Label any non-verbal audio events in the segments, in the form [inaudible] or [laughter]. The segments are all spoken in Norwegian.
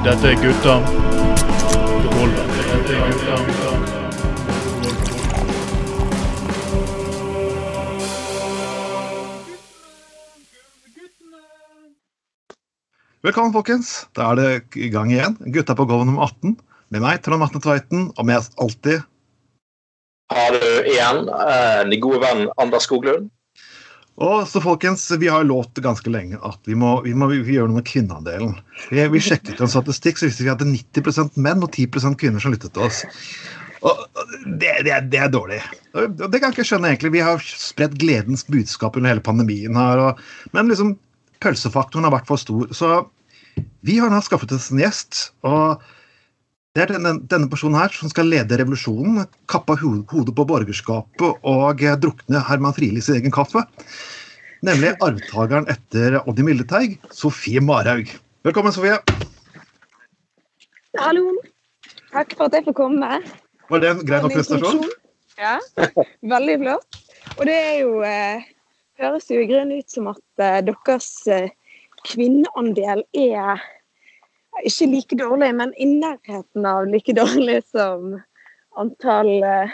Dette er gutta. Dette er gutta. Velkommen, folkens. Da er det i gang igjen. Gutta på gulvet nummer 18. Med meg, Trond Matne Tveiten, og med alltid Har du igjen eh, din gode venn Anders Skoglund? Og så, folkens, vi har lovt ganske lenge at vi må, vi må vi gjøre noe med kvinneandelen. Vi, vi sjekket en statistikk, så viste vi at det er 90% menn og 10% kvinner som lyttet til oss. Og det, det, er- det er dårlig. Og Det kan jeg ikke skjønne, egentlig. Vi har spredt gledens budskap under hele pandemien her. Og, men liksom, pølsefaktoren har vært for stor. Så vi har nå skaffet oss en gjest. og det er denne, denne personen her som skal lede revolusjonen, kappe hodet på borgerskapet og eh, drukne Herman Friele sin egen kaffe. Nemlig arvtakeren etter Oddi Mildeteig, Sofie Marhaug. Velkommen, Sofie. Hallo. Takk for at jeg får komme. Var det en grei nok prestasjon? Ja, veldig flott. Og det er jo eh, Høres jo i grunnen ut som at eh, deres eh, kvinneandel er ikke like dårlig, men i nærheten av like dårlig som antall eh,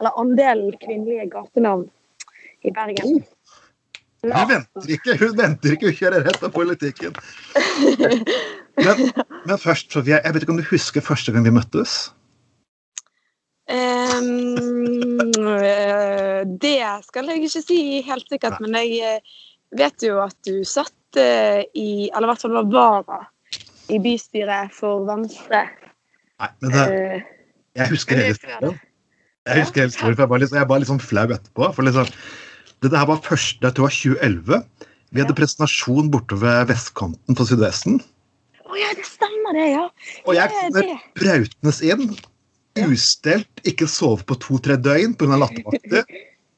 Eller andelen kvinnelige gatenavn i Bergen. Hun venter ikke, hun venter ikke, hun kjører rett av politikken. Men, men først, Sofie, jeg vet ikke om du husker første gang vi møttes? Eh, det skal jeg ikke si helt sikkert, men jeg eh, vet jo at du satt i Eller i hvert fall var vara i bystyret for Venstre. Nei, men det, Eh, jeg husker hele det historien. Jeg husker hele historien, for jeg var litt, jeg var litt sånn flau etterpå. for liksom, Dette her var første, jeg tror det var 2011. Vi hadde presentasjon borte ved vestkanten på Sydvesten. Å ja, det stemmer det, ja. Og jeg er kommer brautende inn, ustelt, ikke sove på to-tre døgn pga. lattervakter,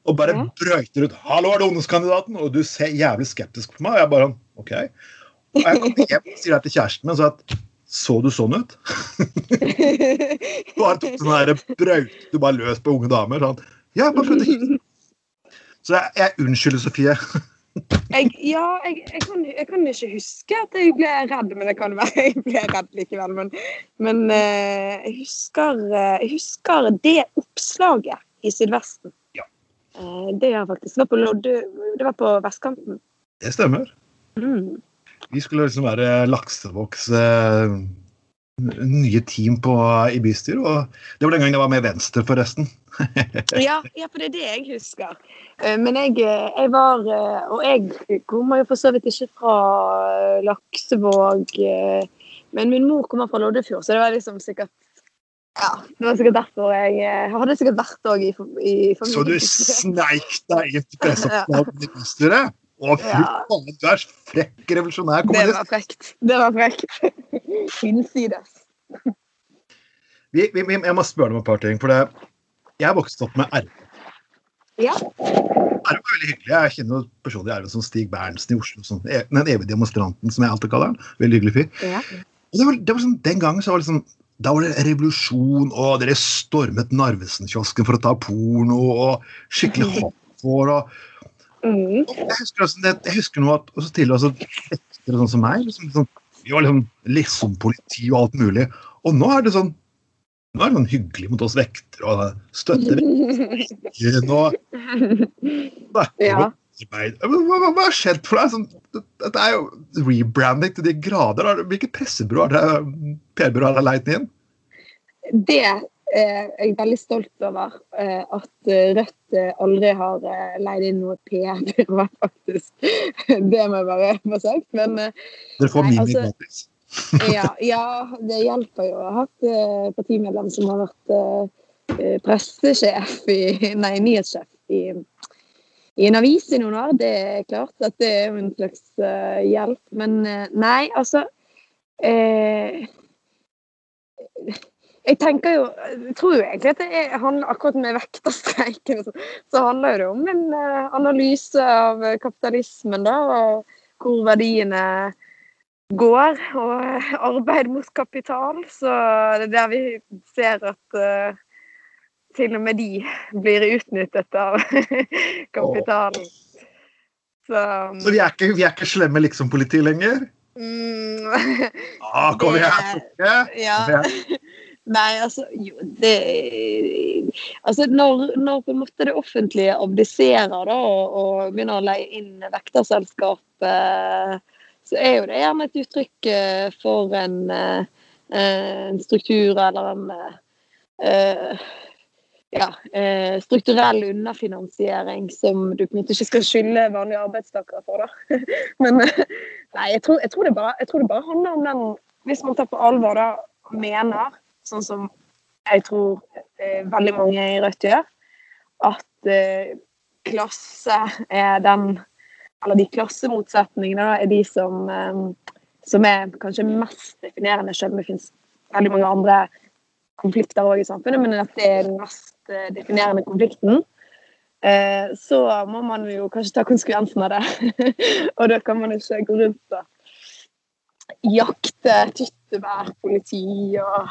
og bare brøyter ut 'Hallo, er det ungdomskandidaten?' Og du ser jævlig skeptisk på meg. Og jeg bare OK. Og jeg kommer hjem og sier det til kjæresten min, så at Så du sånn ut? Du bare tok sånn der braut du bare løs på unge damer. Sånn. Ja, bare prøvde å hilse. Så jeg, jeg unnskylder, Sofie. Jeg, ja, jeg, jeg, kan, jeg kan ikke huske at jeg ble redd, men det kan være [laughs] jeg ble redd likevel. Men, men uh, jeg, husker, eh, jeg husker det oppslaget i Sydvesten. Ja. Uh, det faktisk. Det var på, det var på vestkanten. Det stemmer. Mm. Vi skulle liksom være Laksevågs eh, nye team på, i bystyret. Og det var den gangen jeg var med Venstre, forresten. [laughs] Ja, ja, for det er det jeg husker. Eh, Men jeg, eh, jeg var eh, Og jeg kommer jo for så vidt ikke fra Laksevåg. Men min mor kommer fra Loddefjord, så det var liksom sikkert ja, det var sikkert derfor jeg jeg hadde sikkert vært òg i, i familien. Så du sneik deg inn til presseoppgaven i bystyret? [laughs] Å, fy Ja. faen, du er frekk revolusjonær Det var frekt. Det var frekt. [laughs] Innsides. Vi, vi, vi, jeg må spørre deg om et par ting. for det, Jeg vokste vokst opp med RV. Ja. RV er veldig hyggelig. Jeg kjenner personlig RV som Stig Berntsen i Oslo. Som, den evige demonstranten, som jeg alltid kaller han. Veldig hyggelig fyr. ja. Og det var, det var sånn, Den gangen så var det liksom da var det revolusjon, og dere stormet Narvesen-kiosken for å ta porno, og skikkelig [laughs] hardcore. og Mm. Jeg husker, også, jeg husker noe at også til også, etter sånn som meg liksom, sånn, Vi var liksom liksom politi og alt mulig. Og nå er det sånn nå er det sånn hyggelig mot oss vektere og støtter [laughs] Nå er Ja. Hva, har skjedd for deg? Sånn, det, dette er jo rebranding til de grader. Hvilket pressebyrå har det PR-byrået har leid inn? Det er jeg veldig stolt over. eh, At eh, Rødt eh, aldri har eh, leid inn noe PR-byrå, [laughs] faktisk. Det må jeg bare få sagt. Men Det Dere får Mimi altså- gratis. [laughs] ja, ja, det hjelper jo Jeg har hatt eh, partimedlem som har vært eh, eh, pressesjef i [laughs] Nei, nyhetssjef i, i en avis i noen år. Det er klart at det er jo en slags eh, hjelp. Men eh, nei, altså eh, jeg tenker jo, jeg tror egentlig at det er, handler akkurat med vekterstreiken så, så handler det om en eh, analyse av eh, kapitalismen, da, og hvor verdiene går, og eh, arbeid mot kapital. Så det er der vi ser at uh, til og med de blir utnyttet av [laughs] kapitalen. Så Så vi er ikke, vi er ikke slemme liksom-politi lenger? Mm, Ah, kom igjen! Tokke! ja. Nei, altså jo, det Altså, når, når på en måte det offentlige abdiserer og, og begynner å leie inn vekterselskap, eh, så er jo det gjerne et uttrykk eh, for en, eh, en struktur eller en eh, ja, eh, strukturell underfinansiering som du på en måte ikke skal skylde vanlige arbeidstakere for. da. [laughs] Men eh, nei, jeg tror, jeg, tror bare, jeg tror det bare handler om den Hvis man tar på alvor da, mener, sånn som jeg tror eh, veldig mange i Rødt gjør, at eh, klasse er den Eller de klassemotsetningene da, er de som, eh, som er kanskje mest definerende, selv om det finnes veldig mange andre konflikter også i samfunnet, men at det er den mest eh, definerende konflikten. Eh, så må man jo kanskje ta konsekvensen av det. [laughs] og da kan man ikke gå rundt og jakte tyttebærpoliti og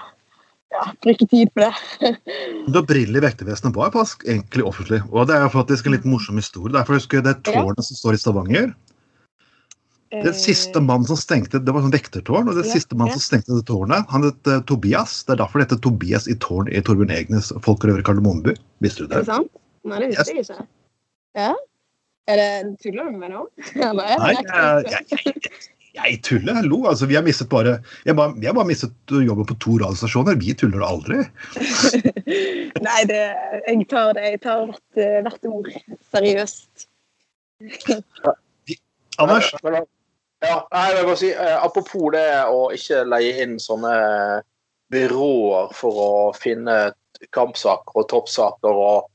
ja, bruke tid på det. [laughs] Det i vektervesenet var faktisk egentlig offentlig. Og det er faktisk en litt morsom historie. Derfor husker jeg det tårnet som står i Stavanger. Det siste mann som stengte, det var sånn vektertårn, og det Ja, siste mann ja. som stengte det tårnet, han het uh, Tobias. Det er derfor det heter Tobias i tårn i Torbjørn Egnes Folkerøver Kardemommeby. Visste du det? Er det sant? Nei, det visste jeg ikke. Ja? Er det, tuller du med er det [laughs] Nei, jeg, jeg, jeg, jeg tuller. Hallo. Altså, vi har mistet bare Jeg bare, jeg bare mistet jobben på to radiostasjoner. Vi tuller det aldri. [laughs] Nei, det, jeg tar det. Jeg tar hvert, hvert ord seriøst. [laughs] Anders? Ja, jeg vil bare si, eh, Apropos det å ikke leie inn sånne byråer for å finne kampsaker og toppsaker, og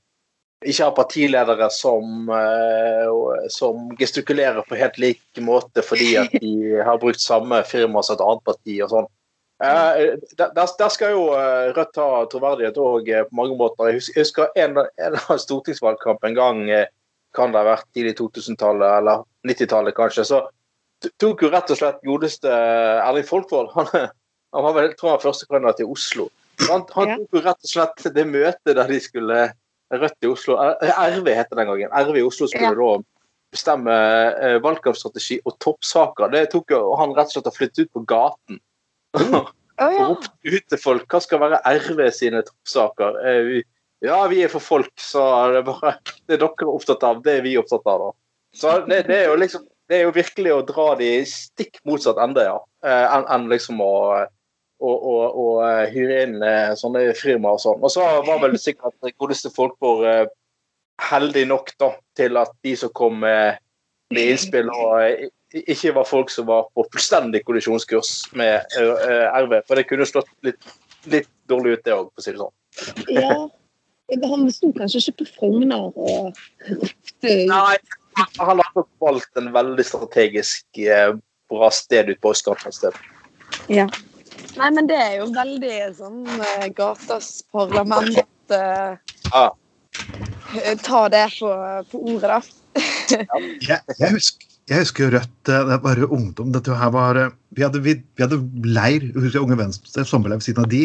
ikke ha partiledere som, eh, som gestikulerer på helt lik måte fordi at de [laughs] har brukt samme firma som et annet parti og sånn. Eh, der, der skal jo eh, Rødt ha troverdighet òg på mange måter. Jeg husker, en, en av stortingsvalgkamp en gang kan det ha vært tidlig 2000-tallet eller 90-tallet kanskje. så tok jo rett og slett godeste Erling Folkvold Han, han var vel, tror jeg, første førstekandidat i Oslo. Han, han tok jo rett og slett det møtet der de skulle Rødt i Oslo eh, RV heter den gangen. RV i Oslo skulle Ja. da bestemme eh, valgkampstrategi og toppsaker. Det tok jo han rett og slett å flytte ut på gaten. [laughs] Og ja. ropte ut til folk hva skal være RV sine toppsaker. Eh, vi, ja, vi er for folk, så det er bare [laughs] det dere er opptatt av, det er vi opptatt av. da. Så det, det er jo liksom det er jo virkelig å dra de stikk motsatt ende, ja. Eh, Enn enn liksom å, å, og, å eh, hyre inn eh, sånne firmaer og sånn. Og så var vel sikkert godeste folk eh, heldig nok da, til at de som kom med innspill, og ikke var folk som var på fullstendig kollisjonskurs med RV. For det kunne slått litt, litt dårlig ut, det òg, for å si det sånn. ja. Han sto kanskje ikke på Frogner og ropte Nei, han har valgt en veldig strategisk bra sted ute på østkanten et sted. Ja. Nei, men det er jo veldig sånn uh, gatas parlament Uh, Ja. eh, Ta det på, på ordet, da. Jeg, jeg, husker, jeg husker Rødt Det var ungdom. Dette her var Vi hadde, vi, vi hadde leir husker jeg, Unge Venstre, sommerleir ved siden av de,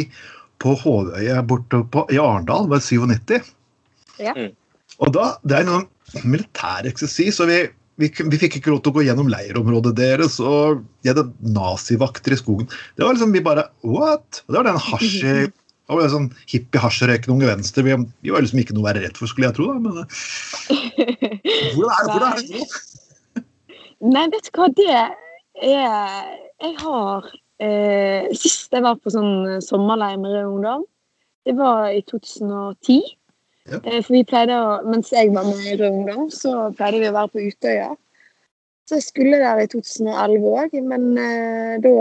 på Håvøya borte på, i Arendal. Det var 97. Ja. Mm. Og da, Det er noen militær eksersis, og vi, vi, vi fikk ikke lov til å gå gjennom leirområdet deres. Og de hadde nazivakter i skogen. Det var liksom vi bare What? Og det var den hasj... [laughs] Det var sånn hippie hasjrøykende Unge Venstre. Vi, vi var liksom ikke noe å være redd for, skulle jeg tro. da, men [laughs] eh, Hvordan er, hvordan er det nå? Nei, vet du hva, det er Jeg har eh, Sist jeg var på sånn sommerleir med Rød Ungdom, det var i 2010. Ja. Eh, for vi pleide å Mens jeg var med i Rød Ungdom, så pleide vi å være på Utøya. Så jeg skulle der i 2011 òg, men eh, da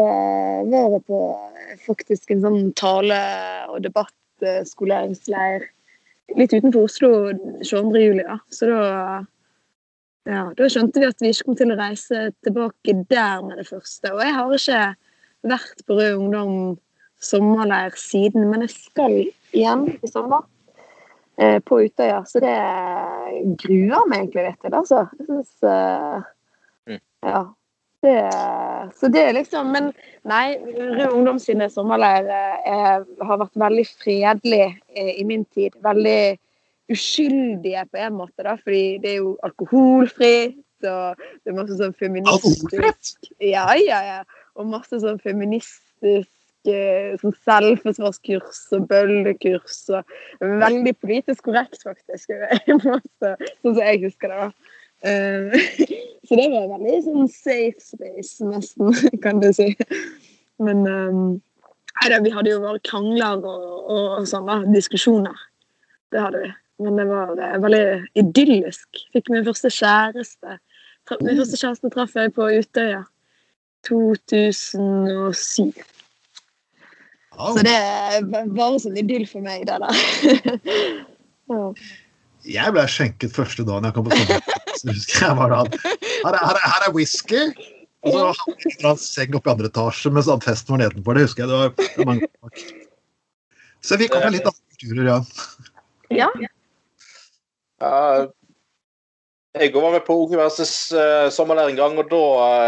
var jeg på eh, faktisk en sånn tale- og debattskoleringsleir litt utenfor Oslo 22. juli. Da. Så da ja, da skjønte vi at vi ikke kom til å reise tilbake der med det første. Og jeg har ikke vært på Rød Ungdom sommerleir siden, men jeg skal igjen i sommer. Eh, På Utøya. Så det gruer meg egentlig litt til, altså. Jeg synes, eh, Mm. Ja. Det, så det er liksom Men nei, Rød Ungdom sine sommerleirer er- har vært veldig fredelig eh, i min tid. Veldig uskyldige på en måte, da, fordi det er jo alkoholfritt og det er masse sånn feministisk Ja, ja, ja. Og masse sånn feministisk eh, sånn selvforsvarskurs og bøllekurs og Veldig politisk korrekt, faktisk. Sånn som jeg husker det, da. Eh, [laughs] Så det var veldig sånn safe space, nesten, [laughs] kan du si. Men um, da, vi hadde jo våre krangler og, og sånne diskusjoner. Det hadde vi. Men det var eh, veldig idyllisk. Fikk min første kjæreste. Min første kjæreste traff jeg på Utøya. 2007. Ja, Så det er ba- bare sånn idyll for meg, det der. [laughs] ja. Jeg ble skjenket første dagen jeg kom på sommer. Så husker jeg var da Her er, her er, her er whisky. Og så hadde jeg en seng oppe i andre etasje mens han festen var nedenfor. Det husker jeg. Det var, det var mange. Så vi kom med litt andre kulturer, ja. ja. Ja, jeg var med på Unge Verses uh, sommerleir en gang, og da,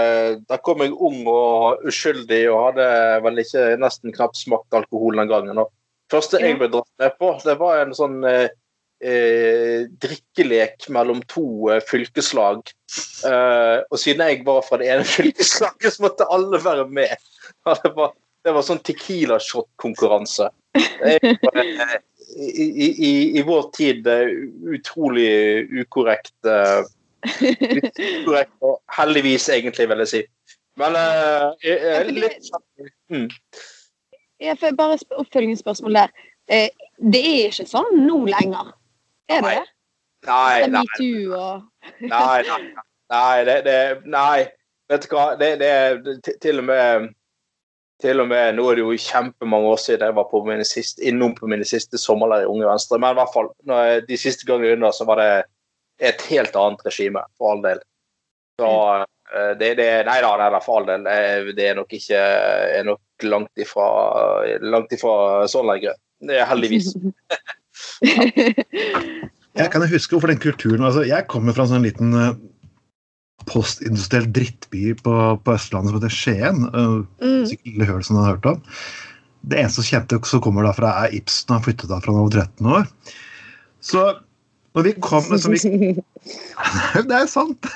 eh, da kom jeg ung og uskyldig og hadde vel ikke nesten knapt smakt alkohol den gangen. Og første jeg ble dratt med på, det var en sånn eh, eh, drikkelek mellom to eh, fylkeslag. Eh, og siden jeg var fra det ene [laughs] fylkeslaget, så måtte alle være med. Ja, det, var, det var sånn Tequila [laughs] i, i, i, vår tid utrolig ukorrekt. eh, litt [laughs] ukorrekt og heldigvis, egentlig, vil jeg si. Men uh, Ja, litt sånn mm. Jeg får bare sp- oppfølgingsspørsmål der. Eh, det er ikke sånn nå lenger. Er det Nei. Nei, nei, nei, nei, nei, det, det, nei. Vet du hva, det, det til og med til og med, Nå er det jo kjempemange år siden jeg var på mine siste, innom på mine siste sommerleir i Unge Venstre. Men i hvert fall, når jeg, de siste gangene under så var det et helt annet regime, for all del. Så eh, det, det Nei da, nei da, for all del. eh, Det er nok ikke er nok langt ifra, langt ifra sånn lenger. Det er heldigvis. [laughs] Jeg kan huske hvorfor den kulturen altså Jeg kommer fra en sånn liten eh, postindustriell drittby på, på Østlandet som heter Skien. Uh, sikkert som du har hørt om. Det eneste kjente som kommer derfra, er Ibsen. Han flyttet da fra han var 13 år. Så når vi kom så vi, [laughs] Det er sant!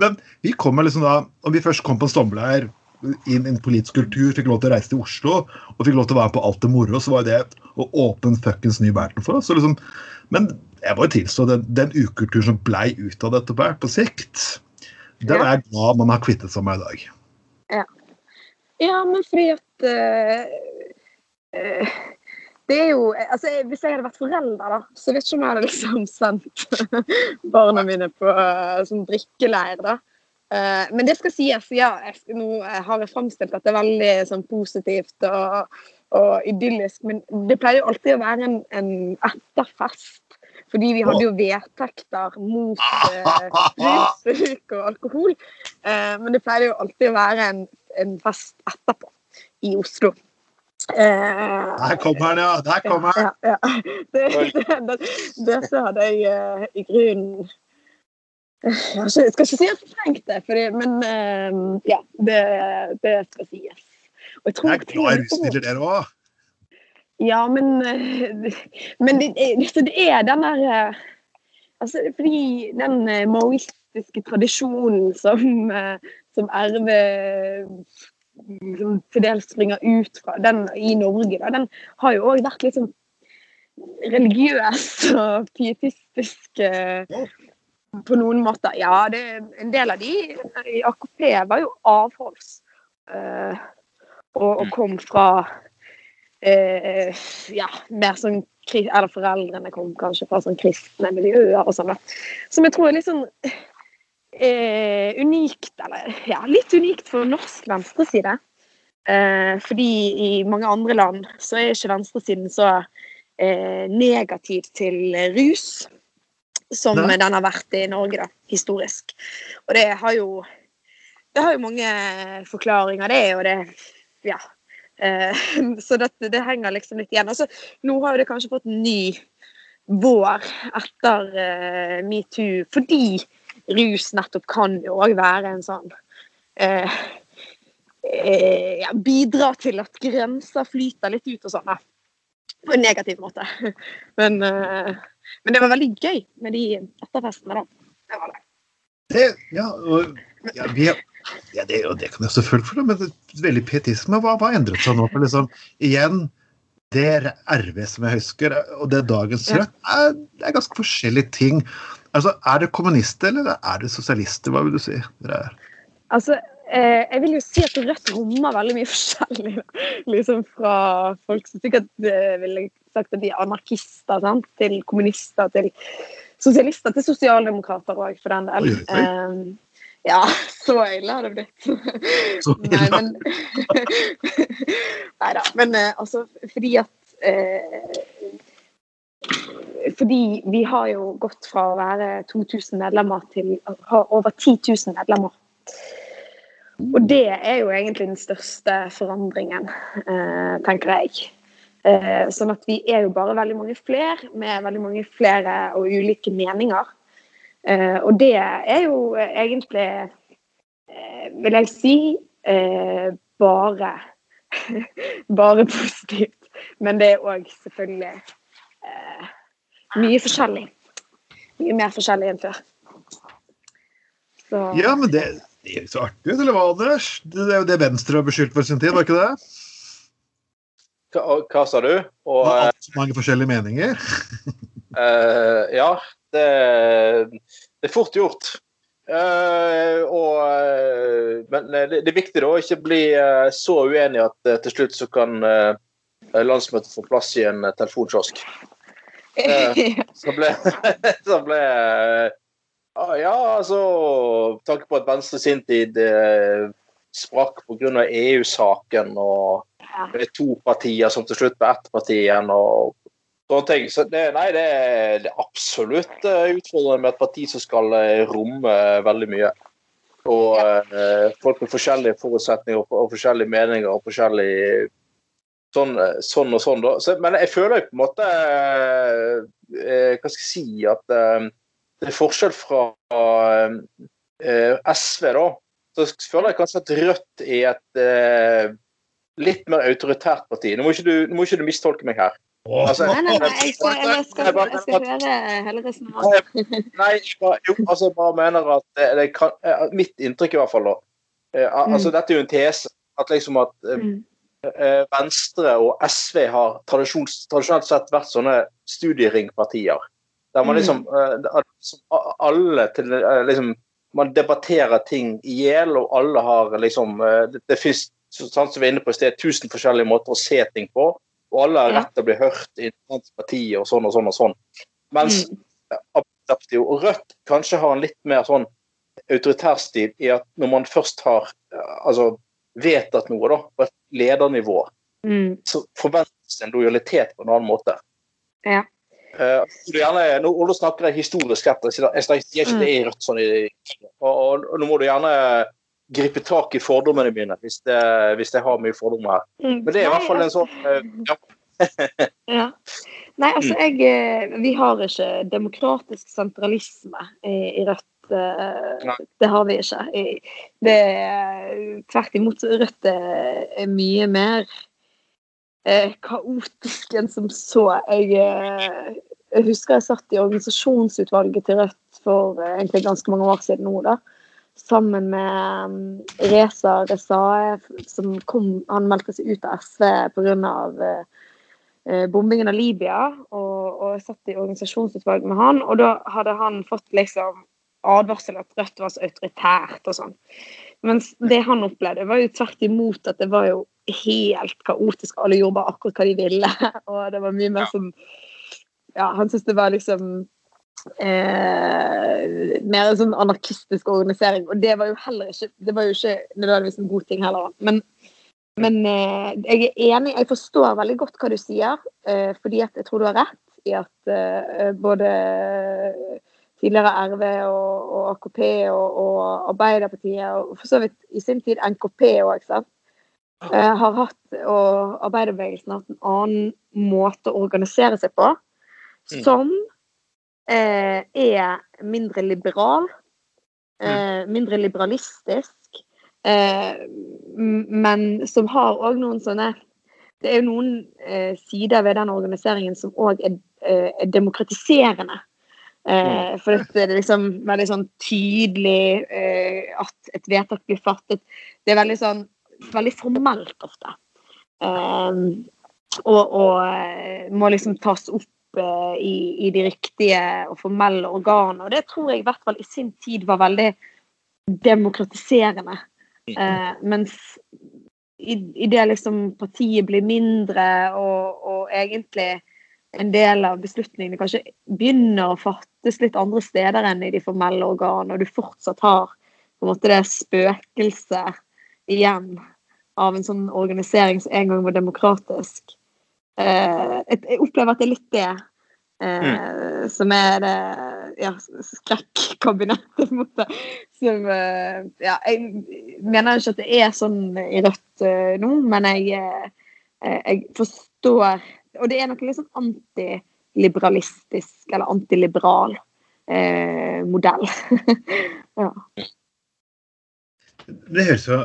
Men vi kommer liksom da Om vi først kom på en sommerleir inn i en politisk kultur, fikk lov til å reise til Oslo og fikk lov til å være på alt det moro, så var det å åpne fuckings ny verden for oss. Så liksom, men jeg må jo tilstå den, den ukulturen som blei ut av dette på sikt, den er jeg glad man har kvittet seg med i dag. Ja, men fordi at uh, uh, Det er jo altså, Hvis jeg hadde vært forelder, da, så vet ikke om jeg hadde liksom [laughs] sendt barna mine på uh, sånn drikkeleir, da. Men det skal sies, ja. Jeg, nå har jeg framstilt dette veldig sånn positivt og, og idyllisk, men det pleier jo alltid å være en, en etterfest. Fordi vi hadde jo vedtekter mot eh, [laughs] rusbruk og alkohol. Eh, men det pleide jo alltid å være en, en fest etterpå i Oslo. Eh, Der kommer han, ja! Der kommer han! ja, ja. [laughs] Det, det, det, dette hadde jeg uh, i grunnen jeg skal ikke si at jeg trengte det, men uh, ja, det, det skal sies. Og jeg tror Jeg er glad i rusmidler, dere òg. Ja, men, eh, men det, det, så det er den der eh, altså, Fordi den eh, maoistiske tradisjonen som, eh, som RV som til dels springer ut fra, den i Norge, da, den har jo òg vært litt sånn religiøs og pietistisk eh, på noen måter. Ja, det, en del av de i AKP var jo avholds. Uh, og, og kom fra eh, ja, mer sånn Eller foreldrene kom kanskje fra sånn kristne miljøer og sånn. da. Som jeg tror er litt sånn eh, unikt, eller ja, litt unikt for norsk venstreside. Eh, fordi i mange andre land så er ikke venstresiden så eh, negativ til rus som Nei. den har vært i Norge, da, historisk. Og det har jo det har jo mange forklaringer, det, og det Ja. Eh, [laughs] så dette, det henger liksom litt igjen. Altså, nå har jo det kanskje fått ny vår etter eh, metoo, fordi rus nettopp kan jo òg være en sånn eh, eh, ja, Bidra til at grenser flyter litt ut og sånn. På en negativ måte. [laughs] Men, eh, men det var veldig gøy med de etterfestene, da. Det var det. Det, ja, og, ja, vi, ja det, og det kan jeg selvfølgelig for, men det, veldig pietisme, hva har endret seg nå? For liksom, igjen, det RV som jeg husker, og det dagens Ja. Rødt, er, er ganske forskjellige ting. Altså, Er det kommunister, eller er det sosialister? Hva vil du si? Er? Altså, eh, jeg vil jo si at Rødt rommer veldig mye forskjellig. [laughs] Liksom fra folk som sikkert eh, ville sagt at de er anarkister, sant? til kommunister, til sosialister, til sosialdemokrater òg, for den del. Oi, oi. Eh, ja, så ille har det blitt. Så [laughs] Nei, ille. men [laughs] Nei da. Men eh, altså, fordi at eh, Fordi vi har jo gått fra å være 2000 medlemmer til å ha over 10 000 medlemmer. Og det er jo egentlig den største forandringen, eh, tenker jeg. Eh, sånn at vi er jo bare veldig mange flere, med veldig mange flere og ulike meninger. Eh, og det er jo egentlig, eh, vil jeg si, eh, bare [laughs] bare positivt. Men det er òg selvfølgelig eh, mye forskjellig. Mye mer forskjellig enn før. Så Ja, men det, det er jo så artig ut, eller hva, Anders? Det det er jo det Venstre har beskyldt for sin tid, var ikke det? Hva, hva sa du? Og, Man alt så mange forskjellige meninger. [laughs] Eh, ja, det, det er fort gjort. Uh, og, eh, men det, det er viktig da å ikke bli uh, så uenig at til slutt så kan landsmøtet få plass i en telefonkiosk. [laughs] Så ble, [laughs] så ble ah, Ja, altså Tanke på at Venstre sin tid sprakk pga. EU-saken, og Ja. det to partier som til slutt ble ett parti igjen. og ting. Så det, nei, det, er, det er absolutt eh, utfordrende med et parti som skal eh, romme eh, veldig mye. Og eh, folk med forskjellige forutsetninger og, og forskjellige meninger og forskjellig sånn, sånn og sånn. Så, men jeg føler jo på en måte eh, Hva skal jeg si At eh, det er forskjell fra eh, SV, da. Så jeg føler jeg kanskje at Rødt er et litt mer autoritært parti. Nå må ikke du, må ikke du mistolke meg her. Altså, Nei, nei, nei, jeg skal, jeg skal, jeg skal høre hele resonnementet. Nei, jo, altså jeg bare mener at det, det kan, eh, Mitt inntrykk i hvert fall, da. eh, Altså, Mm. dette er jo en tese. At liksom at eh, Mm. eh, Venstre og SV har tradisjons, tradisjonelt sett vært sånne studieringpartier. Der man Mm. liksom, eh, Alle til eh, liksom Man debatterer ting i hjel, og alle har liksom eh, Det, det fins, sånn som vi er inne på i sted, tusen forskjellige måter å se ting på. Og alle har rett til å bli hørt i partiet og sånn og sånn og sånn. Mens Mm. Arbeiderpartiet og Rødt kanskje har en litt mer sånn autoritær stil i at når man først har eh, altså, vedtatt noe da, på et ledernivå, Mm. så forventes det en lojalitet på en annen måte. Ja. Uh, gjerne, nå, og snakker jeg historisk rett. jeg sier- ikke det i Rødt sånn i, og, og, og nå må du gjerne gripe tak i fordommene mine hvis, det, hvis jeg har mye fordommer her. Mm. Men det er i hvert fall en altså- sånn eh, ja, [laughs] Ja. Nei, altså Mm. jeg eh, Vi har ikke demokratisk sentralisme i, Rødt. eh, Det har vi ikke. Det er tvert imot Rødt er mye mer kaotisk enn som så. Jeg, jeg husker jeg satt i organisasjonsutvalget til Rødt for egentlig ganske mange år siden nå, da. Sammen med um, Reza Rezae, som kom Han meldte seg ut av SV pga eh, bombingen av Libya, og, og satt i organisasjonsutvalg med han, og da hadde han fått liksom advarsel at Rødt var så autoritært og sånn. Mens det han opplevde, var jo tvert imot at det var jo helt kaotisk, alle gjorde bare akkurat hva de ville, [laughs] og det var mye mer som Ja, han syntes det var liksom eh, mer en sånn anarkistisk organisering, og det var jo heller ikke Det var jo ikke nødvendigvis en god ting heller, men men eh, jeg er enig, jeg forstår veldig godt hva du sier, eh, fordi jeg tror du har rett i at eh, både tidligere RV og, og AKP og, og Arbeiderpartiet, og for så vidt i sin tid NKP òg, eh, har hatt, og arbeiderbevegelsen har hatt en annen måte å organisere seg på, Mm. Eh, er mindre liberal, eh, mindre liberalistisk, eh, men som har òg noen sånne Det er jo noen eh, sider ved den organiseringen som òg er, eh, er demokratiserende. Eh, for det er liksom veldig sånn tydelig eh, at et vedtak blir fattet. Det er veldig sånn veldig formelt ofte. Eh, og, og må liksom tas opp i, i de riktige og formelle organene. Og det tror jeg i hvert fall i sin tid var veldig demokratiserende. Eh, mens i, i det liksom partiet blir mindre og, og egentlig en del av beslutningene kanskje begynner å fattes litt andre steder enn i de formelle organene, og du fortsatt har på en måte det spøkelset igjen av en sånn organisering som en gang var demokratisk. Eh, jeg opplever at det er litt det eh, som er det ja, skrekkabinettet, [laughs] på en måte. Som eh, Ja, jeg mener ikke at det er sånn i Rødt nå, men jeg, jeg forstår Og det er noe litt sånn antiliberalistisk, eller antiliberal eh, modell. [laughs] ja. Det høres jo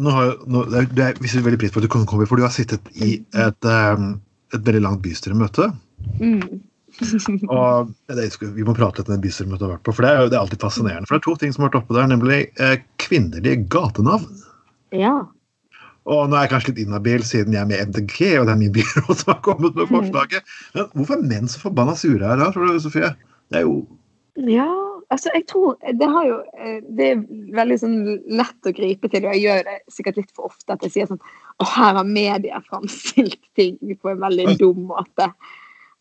nå har, nå, det er, det er, Vi setter veldig pris på at du kommer, for du har sittet i et, um, et veldig langt bystyremøte. Mm. [laughs] Og det, Vi må prate litt om det bystyremøtet har vært på, for det er, det er alltid fascinerende. For det er to ting som har vært oppe der, nemlig eh, kvinnelige gatenavn. ja. Og nå er jeg kanskje litt inhabil siden jeg er med MDG, og det er min byråd som har kommet med Mm. forslaget. Men hvorfor er menn så forbanna sure her da, tror du, Sofie? Det er jo Ja, altså jeg tror Det har jo eh, Det er veldig sånn lett å gripe til, og jeg gjør det sikkert litt for ofte, at jeg sier sånn Å, her har media framstilt ting på en veldig dum måte.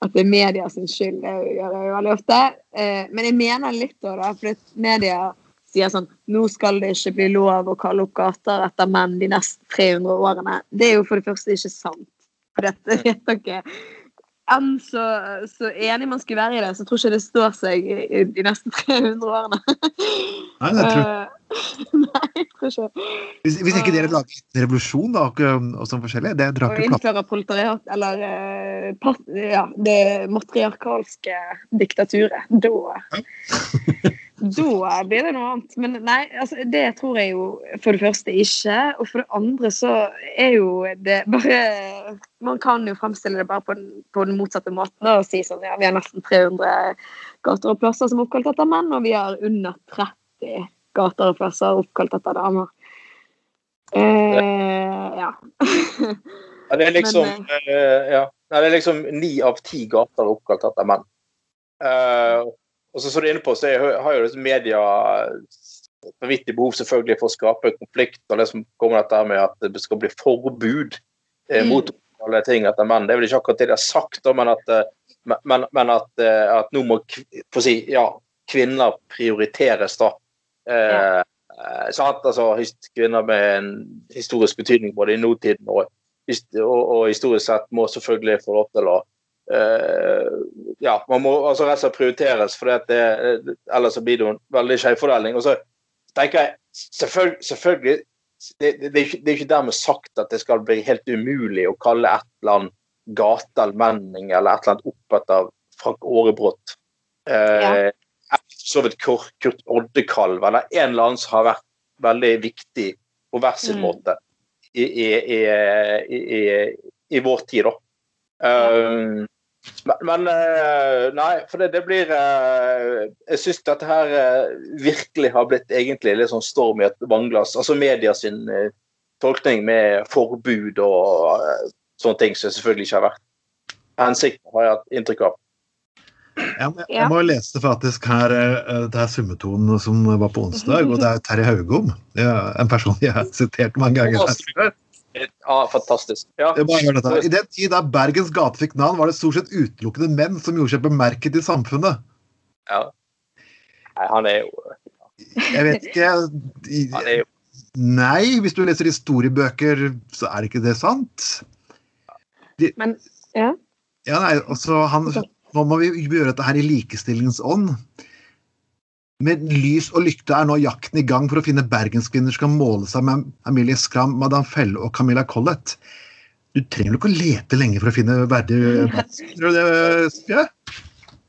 At det er media sin skyld. Det gjør jeg jo veldig ofte. Eh, Men jeg mener litt òg, da, for media sier sånn Nå skal det ikke bli lov å kalle opp gater etter menn de neste 300 årene. Det er jo for det første ikke sant. For [laughs] dette vedtaket enn så, så enig man skulle være i det, så tror jeg ikke det står seg i, de neste 300 årene. Nei, jeg tror, Eh, [laughs] Nei, jeg tror ikke. hvis, hvis ikke dere lager en revolusjon da, og, og sånn forskjellig, det er Og innfører proletariat, eller eh, ja, det matriarkalske diktaturet, da [laughs] Da blir det noe annet. Men nei, altså, det tror jeg jo for det første ikke. Og for det andre så er jo det bare Man kan jo fremstille det bare på den, på den motsatte måten og si sånn ja, vi har nesten 300 gater og plasser som er oppkalt etter menn, og vi har under 30 gater og plasser oppkalt etter damer. Eh, ja. [laughs] Ja, det er liksom Men, eh, ja. Det er liksom ni av ti gater oppkalt etter menn. Eh, og så, som du er inne på, så jeg, har jo liksom media vanvittig behov selvfølgelig for å skape konflikt. og det som kommer dette med at det skal bli forbud eh, Mm. mot alle ting etter menn. Det er vel ikke akkurat det de har sagt, da, men at, eh, men, men at, eh, at nå må si, ja, kvinner prioriteres, da. Eh, eh, sant? Altså, kvinner med en historisk betydning både i nåtiden og, og, og historisk sett må selvfølgelig få lov til å ja, man må altså rett og slett prioriteres, for det, det, ellers blir det en veldig skjevfordeling. Og så tenker jeg selvfølgelig, selvfølgelig det, det, det, er ikke, det er ikke dermed sagt at det skal bli helt umulig å kalle et eller annet gate eller menning eller et eller annet opp etter Frank Aarebrot. Eh, eller så vidt Kurt, Oddekalv eller en eller annen som har vært veldig viktig på hver sin Mm. måte i, i, i, i, i, i vår tid, da. Um, men, eh, Nei, for det, det blir eh, Jeg syns dette her eh, virkelig har blitt egentlig litt sånn storm i et vannglass. Altså media sin tolkning med forbud og sånne ting som selvfølgelig ikke har vært hensikten, har jeg hatt inntrykk av. Jeg, må- jeg må lese faktisk her det er summetonen som var på onsdag, og det er Terje Haugom. Det en person jeg har sitert mange ganger. her. Ja, fantastisk. Ja. Jeg bare hør dette. I den tid da Bergens gate fikk navn, var det stort sett utelukkende menn som gjorde seg bemerket i samfunnet. ja. Nei, han er jo Jeg vet ikke Han er jo Nei, hvis du leser historiebøker, så er ikke det sant. Men ja. Ja, nei, altså han, Nå må vi gjøre dette her i likestillingens ånd. Med lys og lykte er nå jakten i gang for å finne bergenskvinner som kan måle seg med Emilie Skram, Madame Felle og Camilla Collett. Du trenger ikke å lete lenge for å finne verdige Tror du det, Sofie?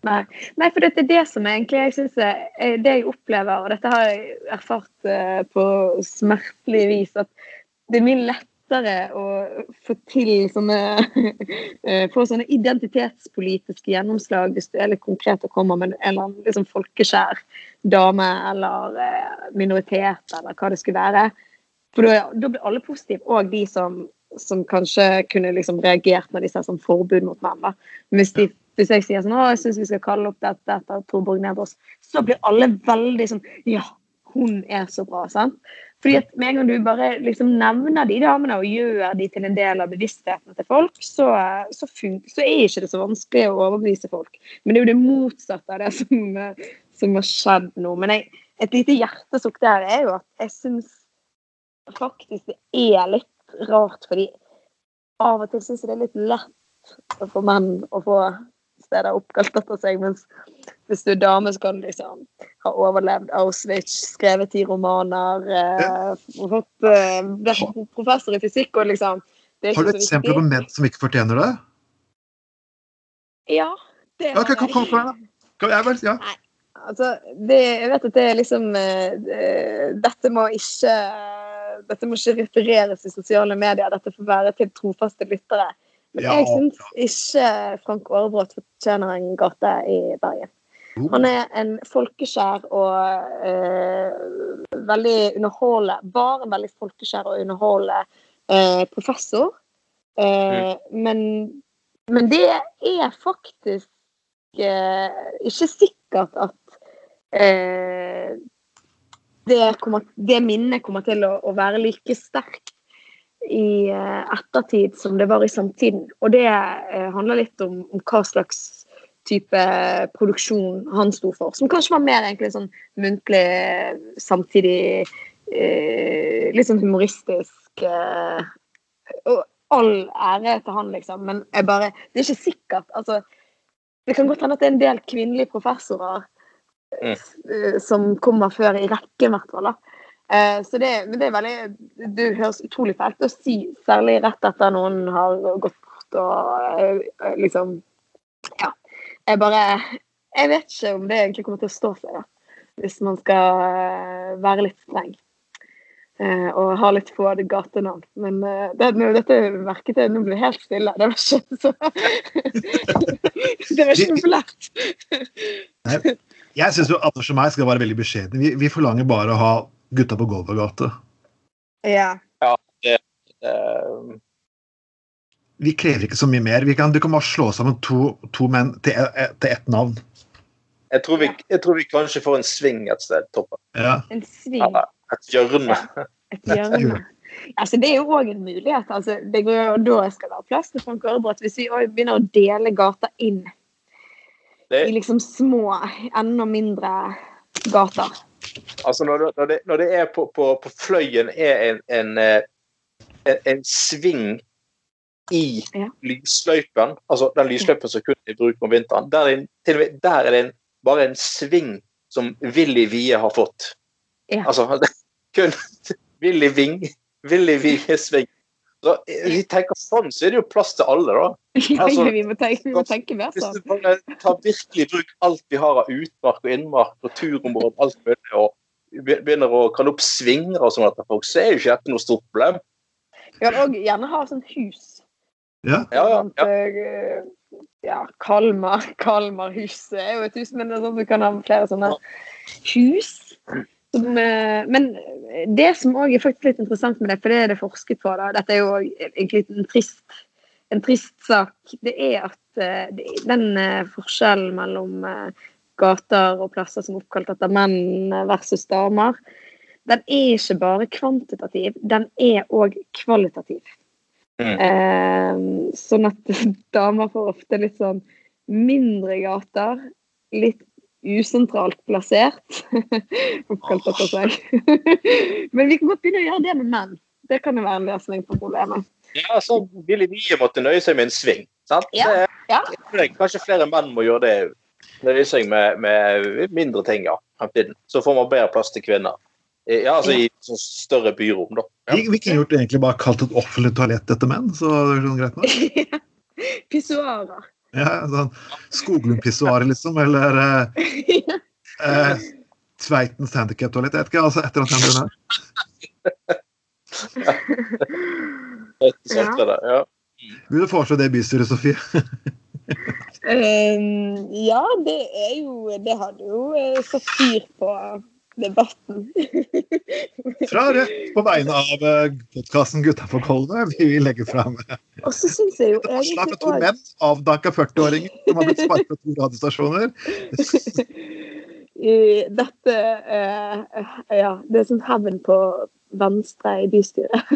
Nei. Nei, for det er det som egentlig jeg synes er, er det jeg opplever, og dette har jeg erfart eh, på smertelig vis, at det er mye lett lettere å få til sånne [laughs] eh, Få sånne identitetspolitiske gjennomslag hvis du er litt konkret og kommer med en eller annen liksom folkeskjær dame eller eh, minoritet eller hva det skulle være. For da, blir alle positive, og de som, som kanskje kunne liksom reagert når de ser sånn forbud mot menn. hvis, hvis jeg sier sånn, å, jeg syns vi skal kalle opp dette etter Tor Borg Nedås, så blir alle veldig sånn Ja, hun er så bra. sant? Fordi at Med en gang du bare liksom nevner de damene og gjør de til en del av bevisstheten til folk, så, så, så er ikke det så vanskelig å overbevise folk. Men det er jo det motsatte av det som, som har skjedd nå. Men jeg, et lite hjertesukk der er jo at jeg syns faktisk det er litt rart, fordi av og til syns jeg det er litt lett for menn å få steder oppkalt etter seg, mens hvis du er dame, så kan du liksom ha overlevd Auschwitz, skrevet ti romaner, eh, fått eh, professor i fysikk og liksom Har du eksempler på menn som ikke fortjener det? Ja. Det har okay, kom, kom, kom, kom, jeg. Vel, ja. Nei, altså, det, jeg vet at det er liksom uh, Dette må ikke dette må ikke refereres i sosiale medier, dette får være til trofaste lyttere. Men jeg syns ikke Frank Aarebrot fortjener en gate i Bergen. Han er en folkeskjær og uh, veldig underholdende Bare en veldig folkeskjær og underholdende uh, professor. Uh, mm. men, men, det er faktisk ikke sikkert at det, kommer, det, minnet kommer til å, å være like sterkt i eh, ettertid som det var i samtiden. Og det eh, handler litt om, om, hva slags type produksjon han sto for. Som kanskje var mer egentlig sånn muntlig, samtidig eh, litt sånn humoristisk. Eh, og all ære til han, liksom. Men jeg bare, det er ikke sikkert. altså Det kan godt hende at det er en del kvinnelige professorer mm. Eh, som kommer før i rekken, i hvert fall. da så det, men det er veldig Det høres utrolig fælt å si, særlig rett etter noen har gått bort og eh, liksom Ja. Jeg bare Jeg vet ikke om det egentlig kommer til å stå seg, da. Hvis man skal eh, være litt streng. og ha litt få gatenavn. Men det, dette merket jeg nå ble helt stille. Det var ikke så [laughs] Det var ikke populært. Jeg syns Anders og meg skal være veldig beskjedne. Vi, vi forlanger bare å ha Gutta på Golvergate'. Ja. ja det, uh... Vi krever ikke så mye mer. Vi kan, du kan bare slå sammen to, to menn til, e, til ett navn. Jeg tror, vi, jeg tror, vi, kanskje får en sving et sted. Toppen. Ja. En sving? Eller et hjørne. Ja, et hjørne. Altså, det er jo òg en mulighet. Altså, det går jo da skal være plass til Frank Aarebrot. Hvis vi begynner å dele gata inn det... i liksom små, enda mindre gater. Altså når, når, det, når det, er på, på, på fløyen er en, en, eh, en, en sving i ja. lysløypen, altså den lysløypen som kun er i bruk om vinteren, der er, til og med, der er det en, bare en sving som Willy Wie har fått. Ja. Altså [laughs] kun Willy Ving, Willy Wie-sving. Så vi tenker sånn, så er det jo plass til alle, da. [laughs] Altså, vi, må tenke, vi må tenke mer sånn. Hvis du bare tar virkelig bruk alt vi har av utmark og innmark og turområder, alt mulig, og begynner å kalle opp svinger og sånn etter folk, så er jo ikke dette noe stort problem. Ja, og gjerne ha sånn hus. Ja. Ja, ja, ja. Eh, ja Kalmar. [laughs] Kalmarhuset er jo et hus, men det er sånn at vi kan ha flere sånne hus. Som, eh, men det som òg er faktisk litt interessant med det, for det er det forsket på, da, dette er jo egentlig en trist, en trist sak, det er at eh, den eh, forskjellen mellom gater og plasser som er oppkalt etter menn versus damer, den er ikke bare kvantitativ, den er òg kvalitativ. Mm. Eh, sånn at [laughs] damer får ofte litt sånn mindre gater, litt usentralt plassert. [laughs] Oppkalt etter seg. [laughs] Men vi kan godt begynne å gjøre det med menn. Det kan jo være en løsning på problemet. Ja, så ville vi måtte nøye seg med en sving. sant? Ja, ja. Kanskje flere menn må gjøre det. Nøye seg med, med mindre ting ja, fremtiden. Så får man bedre plass til kvinner. Ja, altså I større byrom, da. Ja. Vi, vi kunne gjort egentlig bare kalt et offentlig toalett etter menn, så det er sånn greit nok. [laughs] Pissoarer. Ja, sånn Skoglund-pissoaret, liksom, eller eh, eh, Tveitens handikap-toalett. Jeg vet ikke, altså etter at annet ja. Vil du foreslå det i bystyret, Sofie? um, ja, det er jo Det hadde jo så satt fyr på debatten. [laughs] Fra Rødt, på vegne av podkasten Gutta på Kolve vi vil legge fram Og så syns jeg jo egentlig fra to menn, avdanka 40-åringer som har blitt sparket fra to radiostasjoner. [laughs] i dette uh, Ja, det er sånn hevn på Venstre i bystyret. [laughs]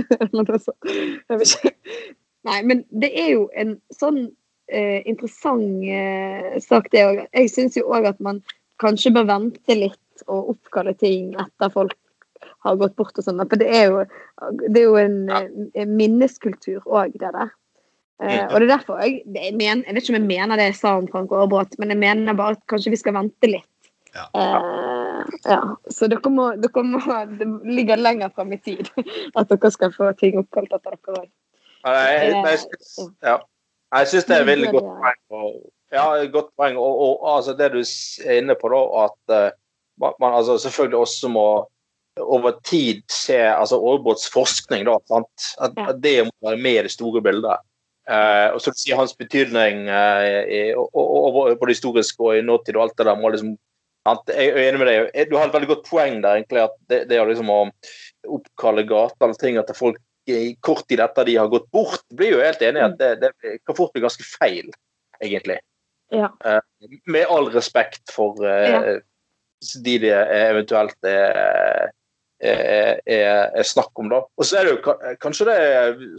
Nei, men det er jo en sånn uh, interessant uh, sak, det òg. Jeg syns jo òg at man kanskje bør vente litt og oppkalle ting etter folk har gått bort og sånn. For det er jo, det er jo en, eh, minneskultur òg, det der. Uh, og det er derfor jeg, jeg, mener, jeg vet ikke om jeg mener det jeg sa om Frank Aarebrot, men jeg mener bare at kanskje vi skal vente litt. Ja. Uh, ja. Så dere må, dere må, det ligger lenger fram i tid [laughs] at dere skal få ting oppkalt etter dere òg. Ja, jeg, syns- ja. Det er veldig godt poeng. Og, ja, godt poeng. Og, og altså, det du er inne på, da, at eh, man, altså, selvfølgelig også må over tid se altså Aarebrots forskning, da, sant? At, at det må være med i det store bildet. Eh, og så sier hans betydning eh, i, og, og, og, både historisk og i nåtid og alt det der må liksom sant? Jeg er enig med deg. Du har et veldig godt poeng der, egentlig. At det, det liksom å oppkalle gater eller ting etter folk i kort tid etter de har gått bort, blir jo helt enig i at det, det kan fort bli ganske feil, egentlig. Ja. Eh, med all respekt for eh, Ja. De det eventuelt er, er, er, er snakk om, da. Og så er det jo kanskje det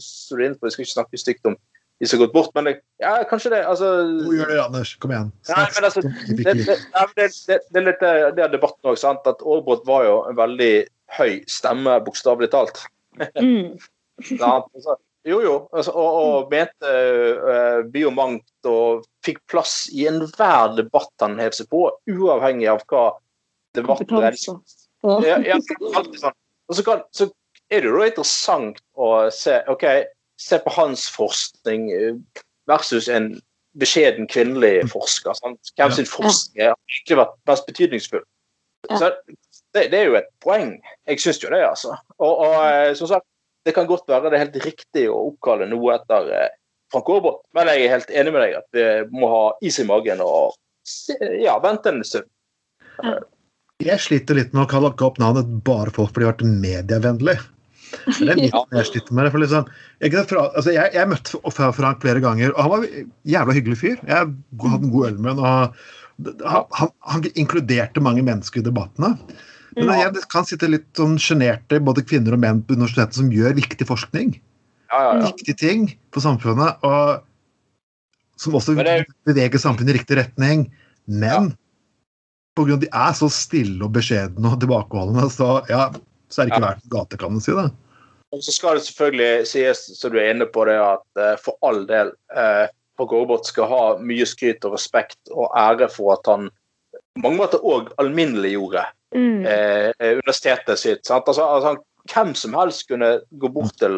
så du er inne på, Jeg skal ikke snakke stygt om de som har gått bort, men det, ja, kanskje det altså, Nå gjør det, Anders. Kom igjen. Nei, men altså, det, det, det, det, det er litt det, det er debatten òg, sant. At Aarebrot var jo en veldig høy stemme, bokstavelig talt. Mm. [laughs] Altså, jo, jo. Altså, og, og mente uh, by og mangt og fikk plass i enhver debatt han hev seg på, uavhengig av hva debatten Ja, Ja. alltid sånn. Og så, kan, så er det jo interessant å se ok, se på hans forskning eh, versus en beskjeden kvinnelig forsker. Sant? Hvem sin forskning har egentlig vært mest betydningsfull? Så det, det er jo et poeng. Jeg syns jo det, altså. Og, og eh, som sagt, det kan godt være det er helt riktig å oppkalle noe etter eh, Frank Aarbot men jeg er helt enig med deg at vi må ha is i magen og ja, vente en stund. Jeg sliter litt med å kalle opp navnet bare folk fordi de har vært medievennlig. Det er litt [laughs] Ja. jeg sliter med det. For liksom, jeg, altså jeg, jeg møtte Frank flere ganger, og han var en jævla hyggelig fyr. Jeg hadde en god øl med ham. Han, han, han inkluderte mange mennesker i debattene. Men Ja. jeg, kan sitte litt sånn sjenerte både kvinner og menn på universitetet som gjør viktig forskning. Ja, ja, ja. Viktige ting for samfunnet. og Som også det- beveger samfunnet i riktig retning. Men på grunn av at de er så stille og beskjedne og tilbakeholdne, så, ja, så er det ikke Ja. verdt gate, kan du si. det. Og så skal det selvfølgelig sies, som du er inne på det, at eh, for all del eh, Frank Aarebrot skal ha mye skryt og respekt og ære for at han på mange måter òg alminneliggjorde Mm. eh, universitetet sitt. Sant? Altså, altså, han- hvem som helst kunne gå bort til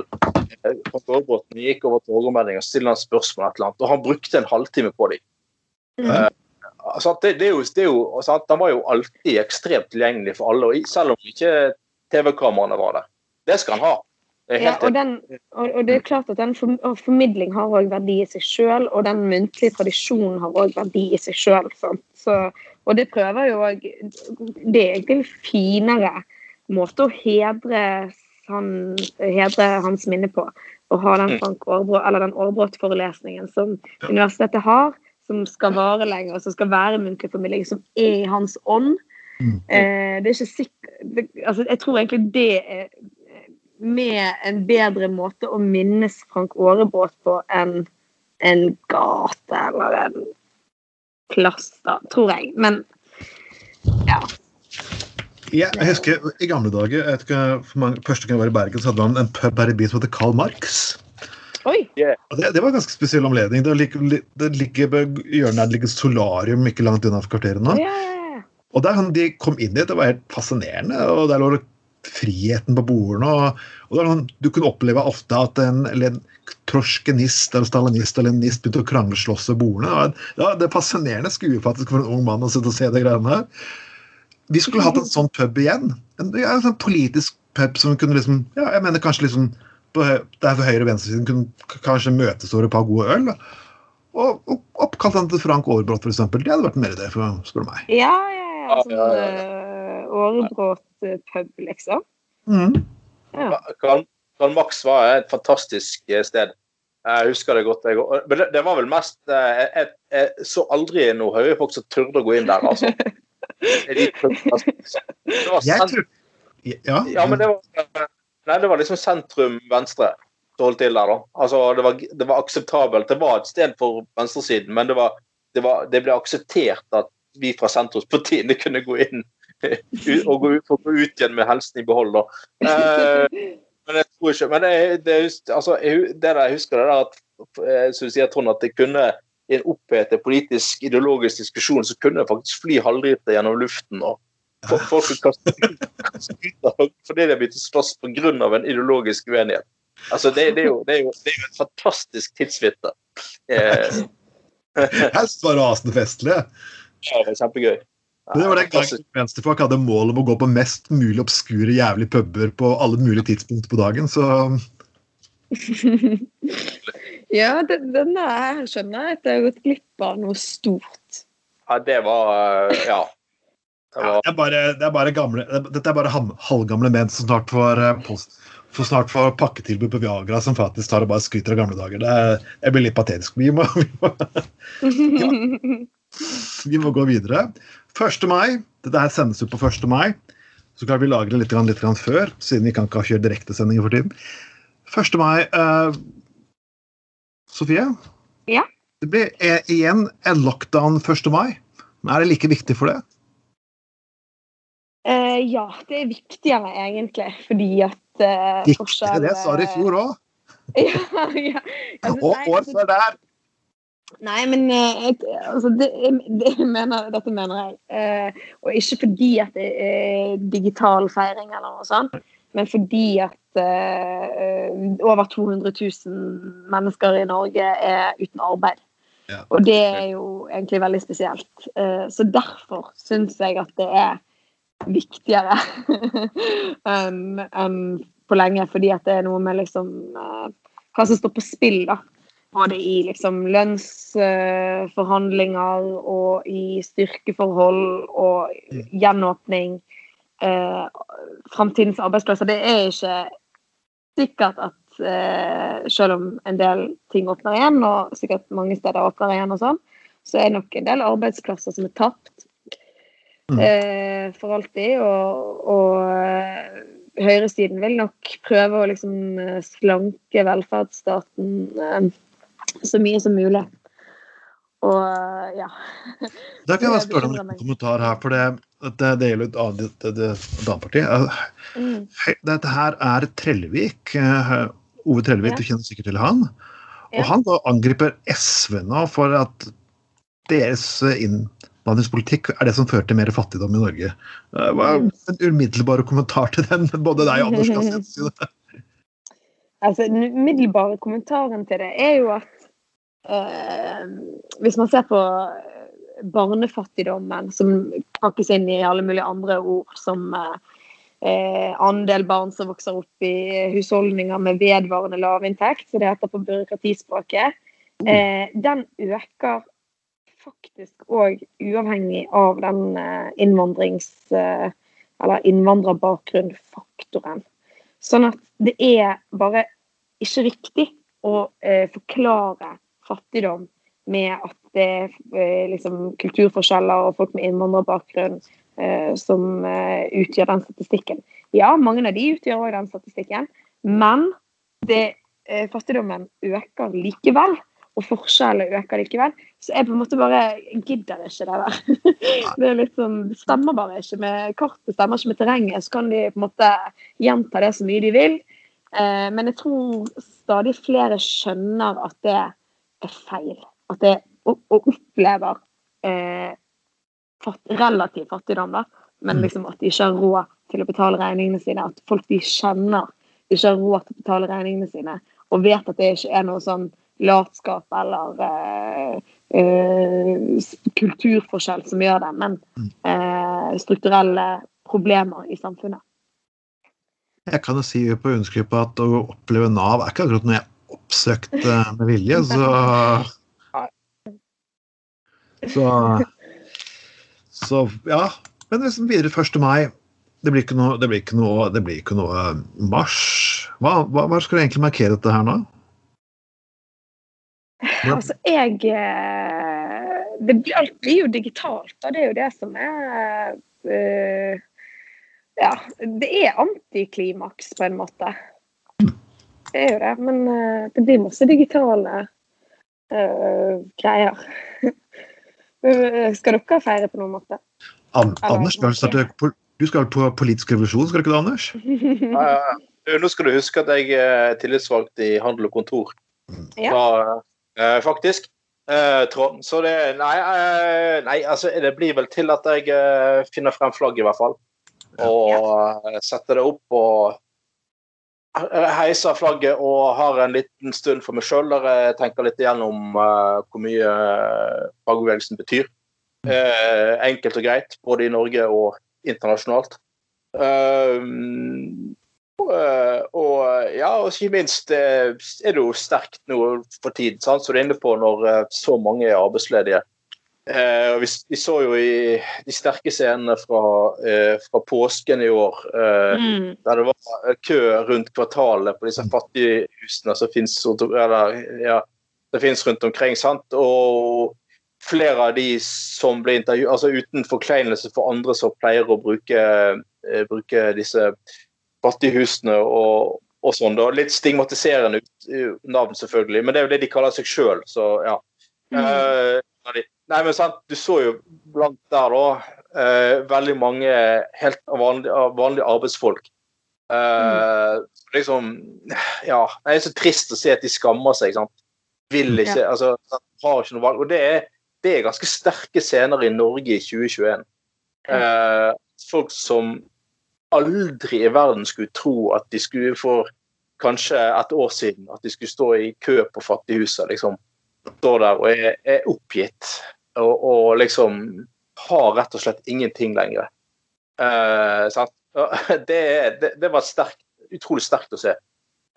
eh, Frank Aarebrot gikk over til åremelding og stille han spørsmål et eller annet, og han brukte en halvtime på dem. Mm. Altså, det, det er jo, det er jo, sant? Han var jo alltid ekstremt tilgjengelig for alle, og selv om ikke TV-kameraene var der. Det skal han ha. Det Ja, og, den, og, og det er klart at den form- formidling har òg verdi i seg sjøl, og den muntlige tradisjonen har òg verdi i seg sjøl. Og det prøver jo òg Det er egentlig en finere måte å hedre, han, hedre hans minne på. Å ha den Mm. Frank Aarebrot, eller den Aarbrot-forelesningen som universitetet har, som skal vare lenger, og som skal være muntlig formidling, som er i hans ånd. Mm. Eh, det er ikke sikkert altså, Jeg tror egentlig det er med en bedre måte å minnes Frank Aarebrot på enn en gate eller en plass, da, tror jeg. Men ja. Jeg, jeg husker I gamle dager, jeg vet ikke, for mange, første gang jeg var i Bergen, så hadde man en pub her i byen som heter Karl Marx. Oi! Og det, det var en ganske spesiell anledning. Det ligger, det ligger hjørnet der det ligger solarium ikke langt unna kvarteret nå. Ja, ja, ja. Og der han- de kom inn dit, det var helt fascinerende. og Der lå det friheten på bordene. og, og der, Du kunne oppleve ofte at en, en trosjkenist eller stalinist eller leninist begynte å krangle slåss ved bordene. Det var- det er fascinerende skue faktisk for en ung mann å sitte og se de greiene her. Vi skulle hatt en sånn pub igjen. En, ja, en sånn politisk pub som kunne liksom ja, jeg mener kanskje liksom på, der for høyre- og venstresiden kunne kanskje møtes over et par gode øl. Og, og oppkalt den til Frank Aarebrot, f.eks. Det hadde vært en mer idé, for, spør du meg. Ja, ja, ja. Sånn ja, ja, uh, Årebrot-pub, liksom. Mm. Ja. Karl, Karl Max var et fantastisk eh, sted. Jeg husker det godt. Jeg, men det, det var vel mest jeg, Jeg, jeg så aldri noe høye folk som turde å gå inn der, altså. [laughs] De prøvde- Det var Ja, Ja, men det var, nei, det var liksom sentrum venstre som holdt til der, da. Altså, det var, det var akseptabelt. Det var et sted for venstresiden, men det, var, det, var, det ble akseptert at vi fra sentrumspartiene kunne gå inn [laughs] og gå ut, gå ut igjen med helsen i behold, da. Eh, men jeg tror ikke Men det, det, altså, det der, jeg husker det der at eh, som du sier, Trond, at det kunne i en opphetet politisk, ideologisk diskusjon så kunne faktisk fly halvliter gjennom luften. og Folk som kaste kaste [laughs] ut av fordi de har begynt å slåss pga. en ideologisk uenighet. Altså, det, det, er jo, det, er jo, det er jo et fantastisk tidsvitne. Eh, [laughs] helst var rasende festlig. ja, det var kjempegøy. Det var den gangen venstrefolk hadde mål om å gå på mest mulig obskure jævlig puber på alle mulige tidspunkt på dagen, så [laughs] ja, den, denne her skjønner jeg at jeg har gått glipp av noe stort. Ja, det var eh, Ja. Det ja, det, er bare, det er bare gamle Dette er bare halvgamle menn som snart får, eh, post, for snart får pakketilbud på Viagra, som faktisk tar og bare skryter av gamle dager. Det, er, det blir litt patetisk. [laughs] Vi må, vi må Vi må gå videre. 1. mai. Dette her sendes ut på 1. mai. Så klart vi lagre litt, litt før, siden vi kan ikke ha kjørt direktesendinger for tiden. 1. mai uh, Sofie? Ja? Det blir e- igjen en lockdown 1. mai. Men er det like viktig for det? Eh, ja, det er viktigere egentlig, fordi at eh, Viktigere det, sa du i fjor òg. [laughs] Ja, ja. Altså, Og år før der. Nei, men eh, altså, det, det mener, dette mener jeg. Eh, og ikke fordi at det er digital feiring eller noe sånt, men fordi at eh, over 200 000 mennesker i Norge er uten arbeid. Ja. Og det er jo egentlig veldig spesielt. Eh, så derfor syns jeg at det er viktigere [laughs] enn en på lenge, fordi at det er noe med liksom eh, hva som står på spill, da. Både i liksom lønnsforhandlinger og i styrkeforhold og gjenåpning. Eh, Framtidens arbeidsplasser. Det er ikke sikkert at eh, selv om en del ting åpner igjen, og sikkert mange steder åpner igjen, og sånn, så er nok en del arbeidsplasser som er tapt Mm. eh, for alltid. Og, og eh, høyresiden vil nok prøve å liksom eh, slanke velferdsstaten så mye som mulig. Og ja. [laughs] Da kan jeg bare spørre om en kommentar her, for det, det, det gjelder et annet det, Mm. Dette her er Trellevik. Ove Trellevik, Ja. du kjenner sikkert til han. Ja. Og han da angriper SV nå for at deres eh, innvandringspolitikk er det som fører til mer fattigdom i Norge. Eh, Hva er Mm. en umiddelbar kommentar til den? [laughs] Både deg og Anders kan si det. [laughs] Altså, Den umiddelbare kommentaren til det er jo at eh, hvis man ser på barnefattigdommen, som pakkes inn i alle mulige andre ord, som eh, eh, andel barn som vokser opp i husholdninger med vedvarende lavinntekt, som det heter på byråkratispråket, eh, den øker faktisk òg uavhengig av den eh, innvandrings- eh, eller innvandrerbakgrunnfaktoren. Sånn at det er bare ikke riktig å eh, forklare fattigdom med at det er liksom, kulturforskjeller og folk med innvandrerbakgrunn som utgjør den statistikken. Ja, mange av de utgjør òg den statistikken, men det, fattigdommen øker likevel. Og forskjellene øker likevel. Så jeg på en måte bare gidder ikke det der. [laughs] Det er litt sånn, det stemmer bare ikke med kartet, stemmer ikke med terrenget. Så kan de på en måte gjenta det så mye de vil. Eh, men jeg tror stadig flere skjønner at det er feil. At det og, og opplever eh, fatt, relativ fattigdom, da. Men Mm. liksom at de ikke har råd til å betale regningene sine. At folk de kjenner de ikke har råd til å betale regningene sine. Og vet at det ikke er noe sånn latskap eller eh, kulturforskjell som gjør det, men Mm. eh, strukturelle problemer i samfunnet. Jeg kan jo si på på at å oppleve Nav er ikke akkurat noe jeg oppsøkte eh, med vilje, så Så, så ja. Men liksom videre 1. mai Det blir ikke noe, det blir ikke noe, det blir ikke noe mars. Hva, hva, hva skal du egentlig markere dette her nå? Ja. Altså, jeg eh, det blir, Alt blir jo digitalt, og Det er jo det som er uh, Ja, det er antiklimaks, på en måte. Det er jo det. Men uh, det blir masse digitale uh, greier. [laughs] Skal dere feire på noen måte? An Eller Anders, skal du, starte, du skal på politisk revolusjon, skal du ikke det, Anders? [laughs] Ja, ja, ja. Nå skal du huske at jeg er tillitsvalgt i handel og kontor. Ja. Da, faktisk. Eh, Trond. Så det Nei, eh, nei, altså det blir vel til at jeg eh, finner frem flagget, i hvert fall. Og eh, setter det opp og eh, heiser flagget og har en liten stund for meg sjøl der jeg tenker litt igjennom eh, hvor mye eh, fagbevegelsen betyr. Eh, enkelt og greit, både i Norge og internasjonalt. Eh, og ja, og ikke minst eh, er det jo sterkt nå for tiden, sant? så du er inne på når eh, så mange er arbeidsledige. Eh, vi, vi så jo i de sterke scenene fra, eh, fra påsken i år, eh, Mm. der det var kø rundt kvartalet på disse fattighusene som finnes, eller, ja, det finnes rundt omkring. sant? Og flere av de som ble intervjuet, altså uten forkleinelse for andre som pleier å bruke, eh, bruke disse fattighusene og, og sånn. da, Litt stigmatiserende ut, uh, navn, selvfølgelig, men det er jo det de kaller seg sjøl, så ja. Mm. Uh, nei, men sant, Du så jo blant der da uh, veldig mange helt vanlige, vanlige arbeidsfolk. Eh, liksom Ja. Det er så trist å se at de skammer seg. sant? Vil ikke, altså, har ikke noe valg. Og det er, det er ganske sterke scener i Norge i 2021. Eh, folk som aldri i verden skulle tro at de skulle for kanskje et år siden at de skulle stå i kø på Fattighuset. liksom Står der og er, er oppgitt og, og liksom har rett og slett ingenting lenger. Uh? [laughs] Det, det, det var sterkt, utrolig sterkt å se.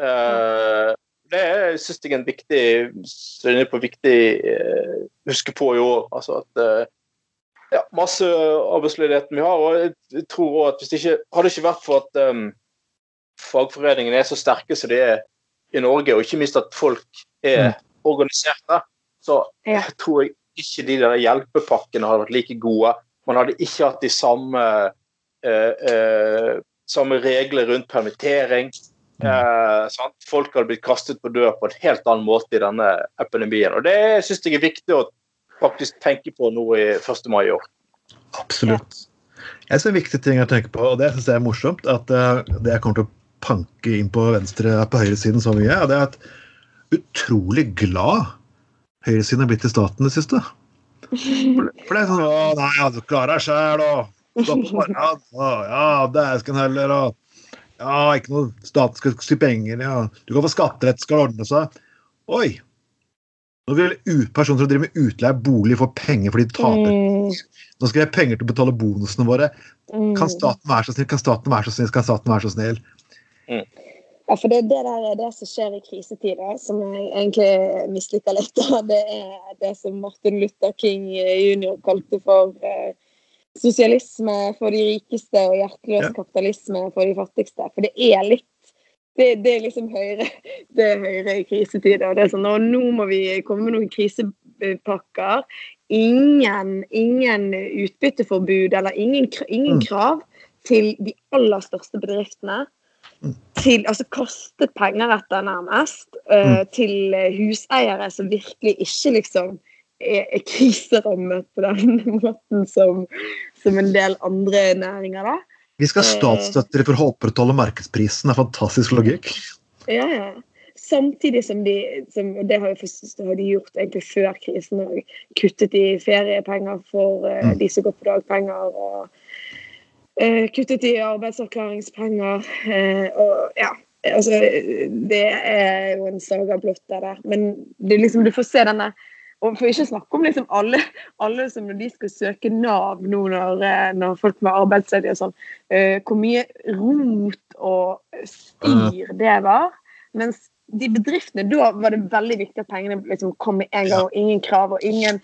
Uh, det syns jeg er en viktig viktig uh, huske på i år. altså at ja, masse arbeidsledigheten vi har. og jeg- jeg tror også at hvis det ikke, Hadde det ikke vært for at um, fagforeningene er så sterke som de er i Norge, og ikke minst at folk er organiserte, så Ja. tror jeg ikke de der hjelpepakkene hadde vært like gode. Man hadde ikke hatt de samme, eh, eh, samme regler rundt permittering. Eh, sant? Folk hadde blitt kastet på dør på en helt annen måte i denne epidemien. Og det syns jeg er viktig å faktisk tenker på nå i 1. mai i år. Absolutt. Jeg ser en viktig ting å tenke på, og det syns jeg er morsomt, at eh, det jeg kommer til å panke inn på venstre på høyresiden så mye, og det er at utrolig glad høyresiden har blitt i staten det siste. For, det er sånn Å, nei, ja, du klarer deg sjæl, og ja, morgenen, og ja, dæsken heller, og ja, ikke noe staten skal sy penger, ja. Du kan få skatterett, skal ordne seg. Oi! Nå vil ut- personer som driver med utleie bolig, få penger fordi de taper. Mm. Nå skal jeg ha penger til å betale bonusene våre. Mm. Kan staten være så snill? Kan staten være så snill? Kan staten være så snill? Ja, for det, det der er det som skjer i krisetider, som jeg egentlig misliker litt. Det er det som Martin Luther King jr. kalte for eh, sosialisme for de rikeste og hjerteløs Ja. kapitalisme for de fattigste. For det er litt det, det er liksom Høyre [laughs] det er Høyre i krisetider. Det er sånn, og nå må vi komme med noen krisepakker. Ingen, ingen utbytteforbud eller ingen, ingen Mm. krav til de aller største bedriftene til altså kaste penger etter, nærmest, uh, til eh, huseiere som virkelig ikke liksom er, er kriserammet på den [laughs] måten som, som en del andre næringer, da. Vi skal ha Eh. statsstøtter for å opprettholde markedsprisen. Det er fantastisk logikk. Ja, ja. Samtidig som de som, Det har, de gjort egentlig før krisen òg. Kuttet i feriepenger for Mm. de som går på dagpenger. og uh, Kuttet i arbeidsavklaringspenger. Uh, og ja, altså Det er jo en saga blott, det der. Men det liksom, du får se denne og for ikke å snakke om liksom alle, alle som når de skal søke Nav nå når, eh, når folk med arbeidsledige og sånn, uh, hvor mye rot og styr det var. Mens de bedriftene, da var det veldig viktig at pengene liksom kom med en gang, og ingen krav og ingen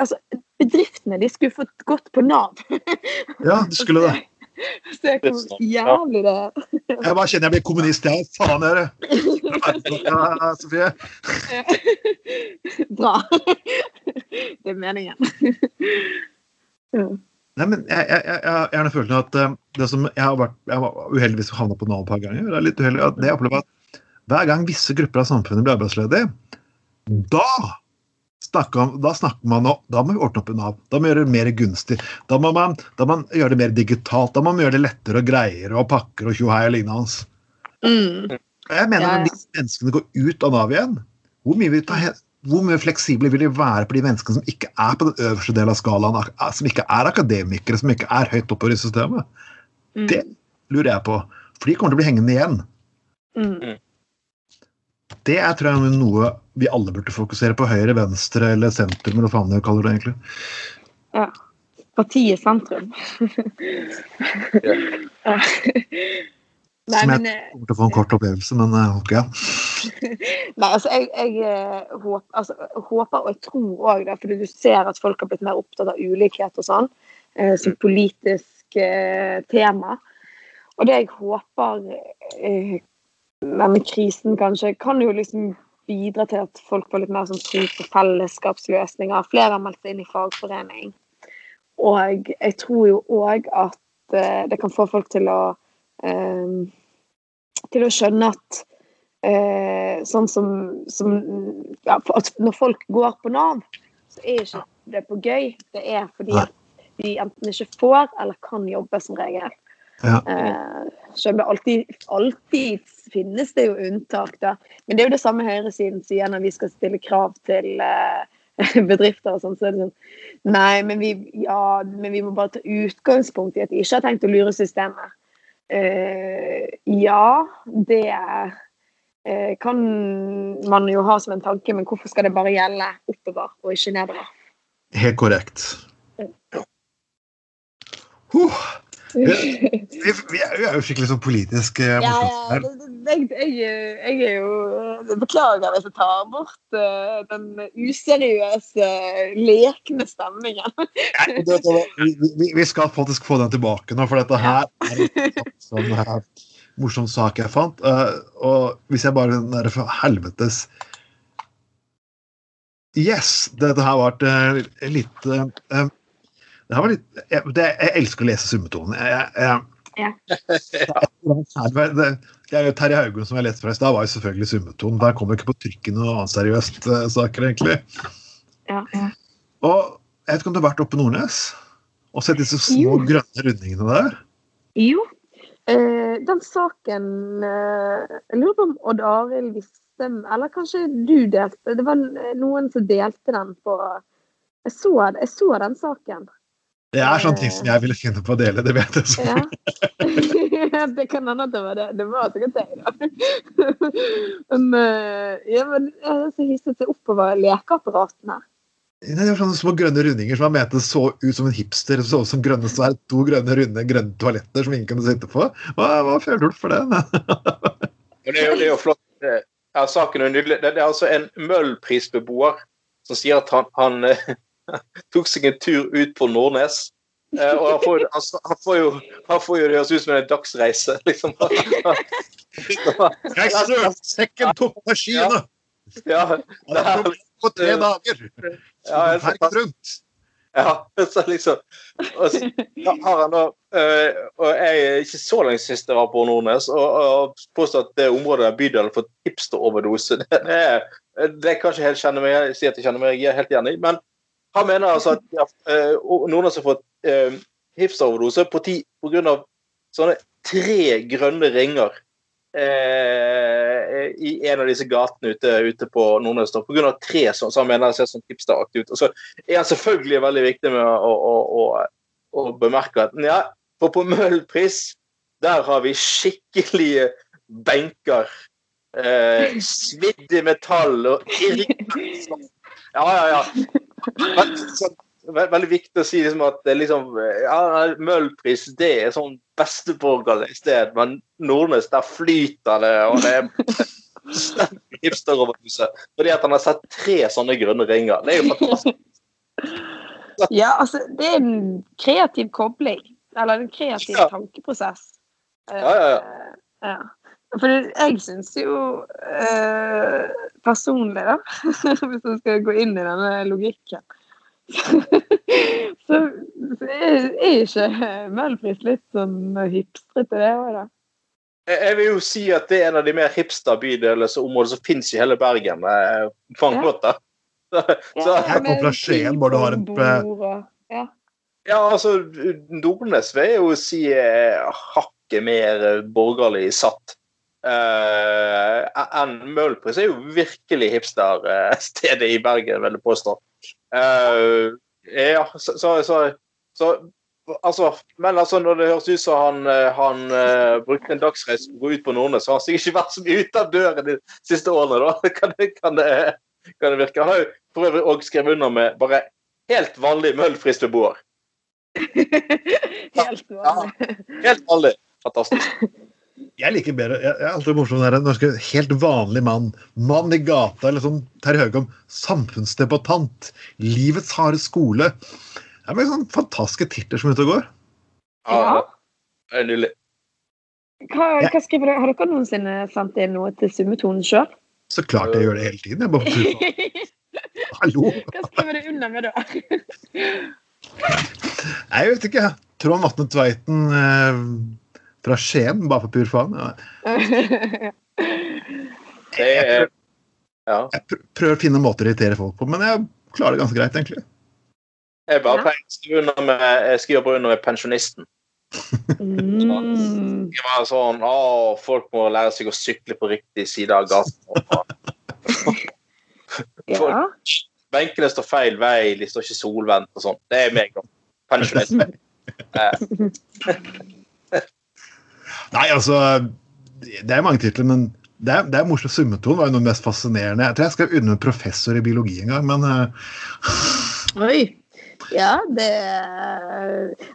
altså, Bedriftene de skulle fått gått på Nav. Ja, de skulle [laughs] det. Se kom jævlig det er. Jeg bare kjenner jeg blir kommunist, jeg. Faen dere. [laughs] Ja, Sofie. Bra. Det er meningen. Ja. Nei, men jeg, jeg, jeg, jeg har følt at eh, det som jeg har vært jeg var uheldigvis havna på Nav et par ganger. Det er litt uheldig at det jeg opplever at hver gang visse grupper av samfunnet blir arbeidsledige, da snakker, da snakker man om Da må vi ordne opp i Nav. Da må vi gjøre det mer gunstig. Da må man, da må man gjøre det mer digitalt. Da må man gjøre det lettere og greiere og pakker og tjohei og lignende. Mm. Jeg mener Ja, ja. Hvis menneskene går ut av Nav igjen, hvor mye, vi tar, hvor mye fleksible vil de være på de menneskene som ikke er på den øverste delen av skalaen, som ikke er akademikere, som ikke er høyt oppover i systemet? Mm. Det lurer jeg på. For de kommer til å bli hengende igjen. Mm. Det er tror jeg, noe vi alle burde fokusere på. Høyre, venstre eller sentrum, eller hva faen jeg kaller det egentlig. Ja. Partiet sentrum. Ja. [laughs] Nei, Som jeg- men eh, Kommer til å få en kort opplevelse, men eh, ok. [laughs] Nei, altså, jeg, jeg eh, håper, altså, håper og jeg tror òg det, fordi du ser at folk har blitt mer opptatt av ulikhet og sånn, eh, som politisk eh, tema. Og det jeg håper eh, denne krisen kanskje kan jo liksom bidra til at folk får litt mer sånn tro på fellesskapsløsninger. Flere har meldt seg inn i fagforening. Og jeg tror jo òg at eh, det kan få folk til å eh, til å skjønne at eh, sånn som, som ja, at Når folk går på Nav, så er ikke det på gøy. Det er fordi at de enten ikke får eller kan jobbe som regel. Ja. Eh, det alltid, alltid finnes det jo unntak, da. Men det er jo det samme høyresiden sier når vi skal stille krav til eh, [laughs] bedrifter og sånn. Så er det sånn Nei, men vi, ja, men vi må bare ta utgangspunkt i at de ikke har tenkt å lure systemet. Eh, ja, det eh, kan man jo ha som en tanke, men hvorfor skal det bare gjelde oppover og ikke nedover? Helt korrekt. Huh. Vi, er jo- skikkelig sånn politisk eh, Ja, ja, her. det- det- jeg, er jo Beklager hvis jeg tar bort uh, den useriøse, lekne stemningen. Vi, vi, skal faktisk få den tilbake nå, for dette her er en [laughs] sånn morsom sak jeg fant. Uh, og hvis jeg bare den der for helvetes Yes! Dette her var et, eh, Det her var litt jeg, det, jeg elsker å lese summetonen. Jeg, jeg, Ja. er Terje Haugen som jeg leste fra i stad, var jo selvfølgelig summetonen. Der kom jo ikke på trykket noe annet seriøst uh, saker, egentlig. Ja, ja. Og jeg vet ikke om du har vært oppe på Nordnes og sett disse små Jo. grønne rundingene der? Jo, eh, den saken eh, Jeg lurer på om Odd Arild visste Eller kanskje du delte Det var noen som delte den på Jeg så, jeg så den saken. Det er sånne ting som jeg ville finne på å dele, det vet jeg. Så. [laughs] Ja. det kan hende at det var det. Det var sikkert det, da. [laughs] men, eh, ja, men jeg er så hisset seg oppover lekeapparatene. Det var sånne små grønne rundinger som jeg mente så ut som en hipster. Så ut som grønne sverd, to grønne runde grønne toaletter som ingen kunne sitte på. Hva, hva føler du for det? Men det er jo, det er jo flott. Det- Ja, saken er nydelig. Det, det er altså en Møllprisbeboer som sier at han, han eh, [laughs] tok seg en tur ut på Nordnes. Eh, og han får, altså, han, får jo, han får jo det høres ut som en dagsreise, [laughs] liksom. reiser du? sekken tok på skiene! ja, Det er på tre dager! fantastisk. rundt. Ja, [laughs] så liksom og så har han da øh, Og jeg er ikke så lenge sist jeg var på Nordnes, og, og påstår at det området der bydelen har fått hipsteroverdose. Det, det, er- det kan ikke helt kjenne meg si at jeg kjenner meg jeg helt igjen i, men han mener altså at eh, Nordnes har fått eh, grunn av sånne tre grønne ringer eh, i en av disse gatene ute, ute på Nordnes. Pga. På grunn av tre som så han mener det ser sånn hipsteraktig ut. Og så er han selvfølgelig veldig viktig med å, å, å, å bemerke at ja, for på Møhlenpris, der har vi skikkelige benker. Eh, svidd i metall og [laughs] Ja, ja, ja. Veldig viktig å si liksom at det liksom, ja, Møhlenpris det er sånn besteborgerlig sted, men Nordnes, der flyter det, og det er hipster over huset. Fordi at han har sett tre sånne grønne ringer. Det er jo fantastisk. [laughs] Ja, altså, det er en kreativ kobling. Eller en kreativ Ja. tankeprosess. Ja, Ja, ja, ja. For jeg syns jo eh, personlig, da, [laughs] hvis man skal gå inn i denne logikken Så, så er, er ikke Møhlenpris litt sånn hipstrete, det òg, da? Jeg vil jo si at det er en av de mer hipster bydelsområdene som finnes i hele Bergen. på en måte. Så, ja, Jeg på plasjeen hvor du har et, eh, og- Ja. ja, altså, Nordnes vil jeg jo si er hakket mer eh, borgerlig satt. Uh, enn Møhlenpris er jo virkelig hipsterstedet [laughs] i Bergen, vil jeg påstå. Uh, ja, så, så, så, så Altså, men altså, når det høres ut som han, eh, han eh, brukte en dagsreise på å gå ut på Nordnes, så har han sikkert ikke vært så mye ute av døren de siste årene. da. [laughs] Kan det, kan det, kan det virke. Han har jo for øvrig òg skrevet under med bare helt vanlig Møhlpris beboer. [laughs] Helt vanlig. Helt vanlig. Fantastisk. Jeg liker bedre Jeg jeg er alltid morsom der, når en helt vanlig mann. Mann i gata, eller sånn Terje Haugom. Samfunnsdebattant. Livets harde skole. Det er bare sånne fantastiske titler som er ute og går. Ja. Er nydelig. Hva, hva skriver dere? Har dere noensinne sendt inn noe til summetonen sjøl? Så klart jeg gjør det hele tiden. Jeg bare. [laughs] Hallo! Hva skriver du under med da? Nei, Jeg vet ikke. Trond Vatne Tveiten eh, fra Skien, bare for pur faen. Ja. [laughs] Det er Ja. Jeg prøver å finne måter å irritere folk på, men jeg klarer det ganske greit, egentlig. Jeg bare pleier å skrive under med, jeg skal bare under med pensjonisten. Mm. Var sånn Å, folk må lære seg å sykle på riktig side av gaten. [laughs] Ja. Benkene står feil vei, de står ikke solvendt og sånn. Det er meg, da. Pensjonist. [laughs] Nei, altså Det er mange titler, men det er, det er morsomt. Summeton var jo noe mest fascinerende. Jeg tror jeg skal unne en professor i biologi en gang, men uh... Oi. Ja, det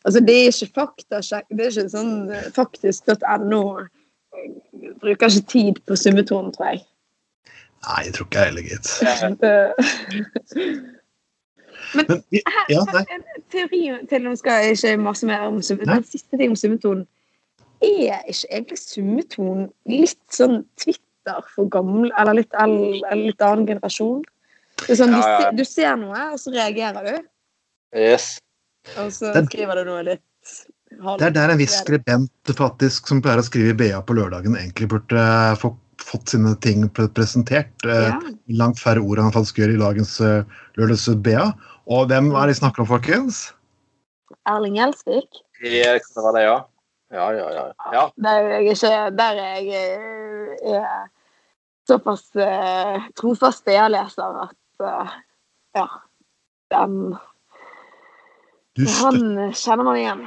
Altså, det er ikke faktasjekk. Det er ikke sånn eh, faktisk.no. Bruker ikke tid på summetonen, tror jeg. Nei, jeg tror ikke jeg heller, gitt. [laughs] Men, Men ja, her, nei. En teori til Nå skal jeg ikke masse mer om summetonen. Den siste ting om summetonen. Er ikke egentlig summetonen litt sånn Twitter for gamle, eller litt, eller litt annen generasjon? Det er sånn, du, Ja, ja. se- du ser noe, og så reagerer du. Yes. Og så Den- skriver du noe litt halvt. Det er der en viss skribent faktisk som pleier å skrive i BA på lørdagen, egentlig burde få, fått sine ting presentert. Eh, Ja. Langt færre ord enn han faktisk gjør i dagens uh, lørdags-BA. Og hvem er det de snakker om, folkens? Erling Gjelsvik. Det kan være det, ja. Ja, ja, ja. ja. Der er jeg ikke Der er jeg eh, er såpass uh, trofast BA-leser at uh, ja. Den Han kjenner man igjen.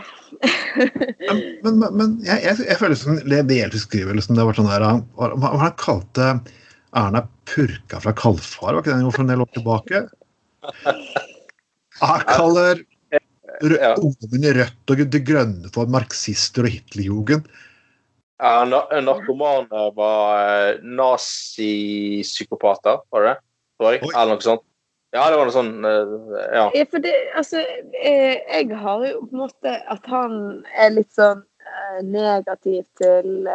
Men, men, men jeg, jeg, jeg føler som det Hjeltvis skriver liksom, det var sånn der, han, han kalte Erna Purka fra Kalfar, var ikke det for en del år tilbake? [laughs] Han kaller Ja. ungdommen i Rødt og Det Grønne for marxister og Hitlerjugend. ja na narkomane var eh, nazipsykopater, var det det? Eller noe sånt. Ja, det var noe sånn eh, Ja. Ja, for det, altså, eh, jeg har jo på en måte at han er litt sånn negativ til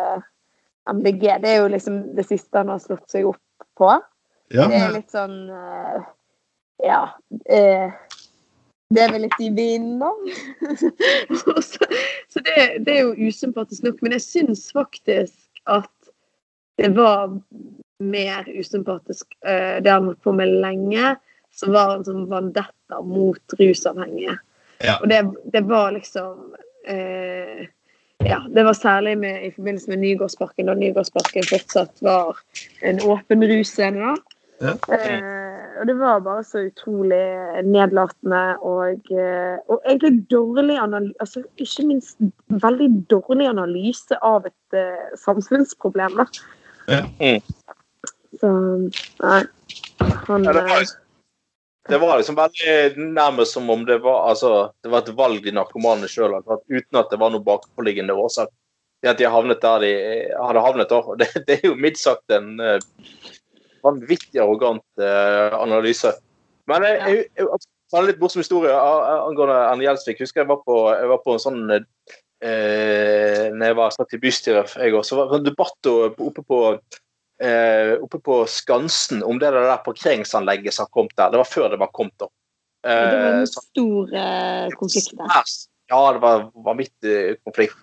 MDG. Det er jo liksom det siste han har slått seg opp på. Ja, Det er litt sånn eh, Ja. Det er vel litt i vinden, da. [laughs] Så så det, det er jo usympatisk nok. Men jeg syns faktisk at det var mer usympatisk eh, det han holdt på med lenge, som var en sånn vandetta mot rusavhengige. Ja. Og det, det var liksom eh, Ja, det var særlig med, i forbindelse med Nygårdsparken, da Nygårdsparken fortsatt var en åpen russcene. da. Ja. Eh, og det var bare så utrolig nedlatende og, eh, og egentlig dårlig analyse altså Ikke minst veldig dårlig analyse av et uh, samfunnsproblem, da. Ja. Mm. Så nei. Han Ja, det var, liksom, det var liksom veldig nærmest som om det var, altså, det var et valg de narkomane sjøl hadde tatt, uten at det var noe bakenforliggende årsak Det at de havnet der de hadde havnet. da. Det, det er jo mildt sagt en eh, vanvittig arrogant eh, analyse. Men jeg, jeg, jeg, en litt morsom historie angående Erne Gjelsvik. Husker jeg var på, jeg var på en sånn eh, når jeg var satt i bystyret, jeg også, så var det en debatt oppe på eh, oppe på Skansen om det der parkeringsanlegget som kom der. Det var før det var kommet, opp. Det var Eh, en stor eh, konflikt der. ja, det var vanvittig konflikt.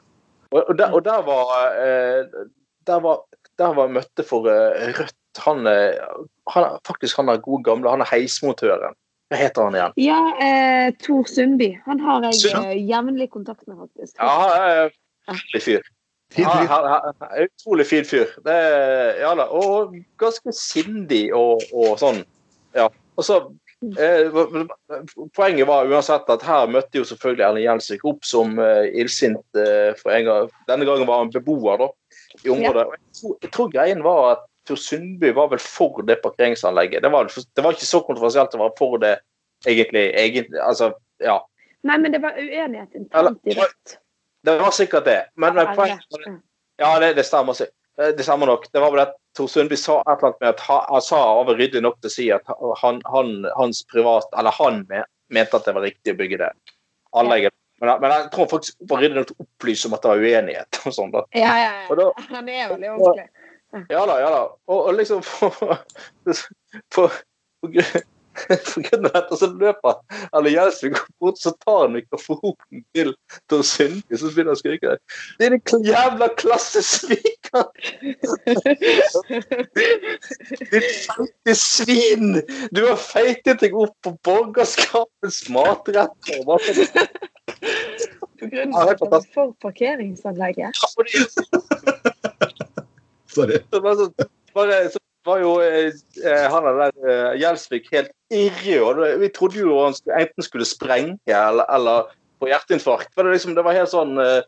Og, og, der, og der var eh, Der var, der var møtte for eh, Rødt han, eh, han Faktisk han er god gamle Han er heismotøren. Hva heter han igjen? Ja, eh, Tor Sundby. Han har jeg Sund- eh, jevnlig kontakt med, faktisk. Ja, er veldig fyr. Ja, Utrolig fin fyr. Det, ja da, Og ganske sindig og, og sånn. Ja. Og så eh, Poenget var uansett at her møtte jo selvfølgelig Erling Gjelsvik opp som eh, illsint eh, for en gang. Denne gangen var han beboer da, i området. Og Jeg, tror, jeg tror greien var at Tor Sundby var vel for det parkeringsanlegget. Det var, det var ikke så kontroversielt å være for det egentlig. egentlig altså, ja. Nei, men det var uenighet internt i Rødt. Det var sikkert det. Men, men Ja, poenget Ja, det, det stemmer. Det stemmer nok. Det var vel at Tor Sundby sa et eller annet med at han, han sa og ryddig nok til å si at han, han, hans privat, eller han mente at det var riktig å bygge det anlegget. Men, men jeg tror han faktisk var ryddig nok til å opplyse om at det var uenighet. og sånn da. Ja, ja, Og ja. da, Han er veldig vanskelig. Ja da, ja da. Og, og liksom for, for, for, grunn- grunn av dette så løper eller Gjelsvik bort, så tar han mikrofonen til Tor Sundby, så begynner han å skrike. Det er den jævla klassesviker! Ditt feite svin! Du har feitet deg opp på borgerskapets matretter. På grunn Ja, av at han for parkeringsanlegget. det? Sorry. Så bare, så, var jo eh, han der eh, Gjelsvik helt irre. Og det- vi trodde jo han skulle, enten skulle sprenge eller, eller få hjerteinfarkt. For det, liksom, det var helt sånn eh,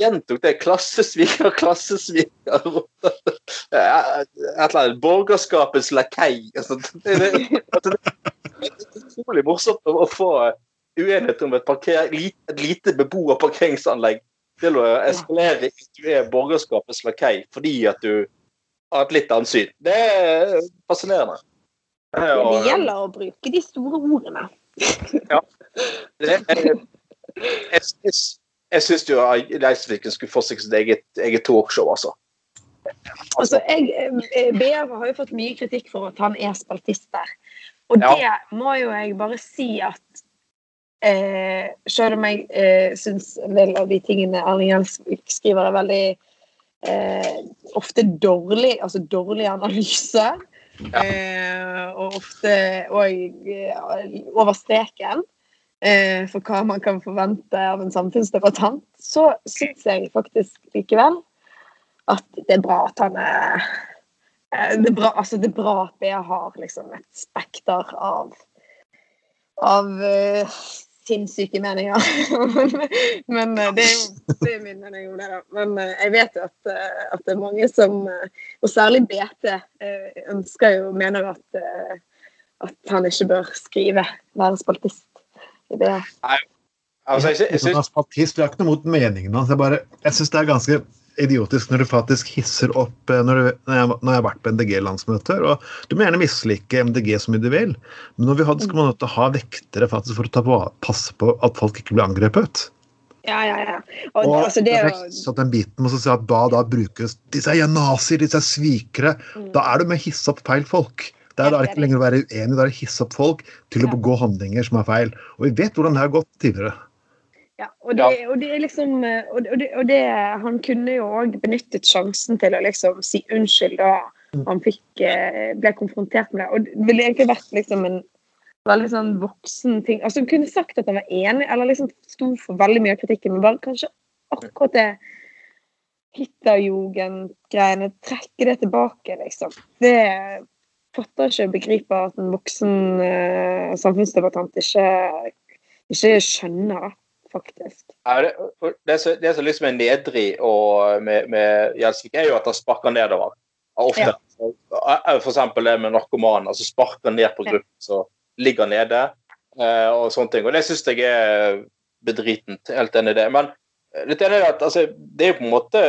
Gjentok det. Klassesviker, [laughs] klassesviker. Eh, Et eller annet. Borgerskapets lakei. Altså, det, det, altså, det er utrolig morsomt å, å få uenighet om et, parker, et lite beboerparkeringsanlegg til å eskalere at du er borgerskapets lakei fordi at du har et litt annet syn. Det er fascinerende. Ja, det gjelder å bruke de store ordene. [laughs] det, jeg jeg, jeg, jeg syns jo Leisviken skulle få seg sitt eget, eget talkshow, altså. Altså, jeg, eh, BR har jo fått mye kritikk for at han er spaltist der. Og Ja. det må jo jeg bare si at eh, Selv om jeg eh, syns en del av de tingene Erling Gjelsvik skriver, er veldig eh, ofte dårlig, altså dårlig analyse. Eh, og ofte og, eh, over streken eh, for hva man kan forvente av en samfunnsdebattant, så syns jeg faktisk likevel at det er bra at han er eh, det er bra, altså det er bra at BA har liksom et spekter av av sinnssyke meninger. [laughs] Men eh, det er jo det er min mening om det, da. Men eh, jeg vet jo at, eh, at det er mange som, og særlig BT, ønsker jo, mener at, at han ikke bør skrive, være spaltist i BA. Altså, jeg, jeg, jeg, jeg, jeg, har ikke noe mot meningen hans. Jeg, bare- jeg syns det er ganske idiotisk når du faktisk hisser opp eh, når, du, når, jeg, når jeg har vært på MDG-landsmøter. og Du må gjerne mislike MDG så mye du vil, men når vi hadde, skal man nødt til å ha vektere faktisk for å ta på, passe på at folk ikke blir angrepet. Ja, ja, ja. Og, Og altså, det jo hisse den biten med å si at da, da brukes disse er nazier, disse er svikere. Mm. Da er du med å hisse opp feil folk. Det er da det ikke lenger å være uenig, da er det å hisse opp folk til å begå handlinger som er feil. Og vi vet hvordan det har gått tidligere. Ja, og det, og det liksom eh, og det, og det, Han kunne jo òg benyttet sjansen til å liksom si unnskyld da han fikk, eh, ble konfrontert med det. Og det ville egentlig vært liksom en veldig sånn voksen ting. Altså Han kunne sagt at han var enig, eller liksom sto for veldig mye av kritikken, men bare kanskje akkurat det Hitlerjugend-greiene, trekke det tilbake, liksom. Det fatter ikke og begriper at en voksen eh, samfunnsdebattant ikke, ikke skjønner, da, faktisk. ja, det, det, som, det som liksom er nedrig og med, med Gjelsvik, er jo at han sparker nedover. Ofte. For eksempel det med narkomane. altså Sparker ned på gruppen. som ligger nede eh, og sånne ting. Og det syns jeg er bedritent. Helt enig i det. Men eh, litt enig i at altså, det er jo på en måte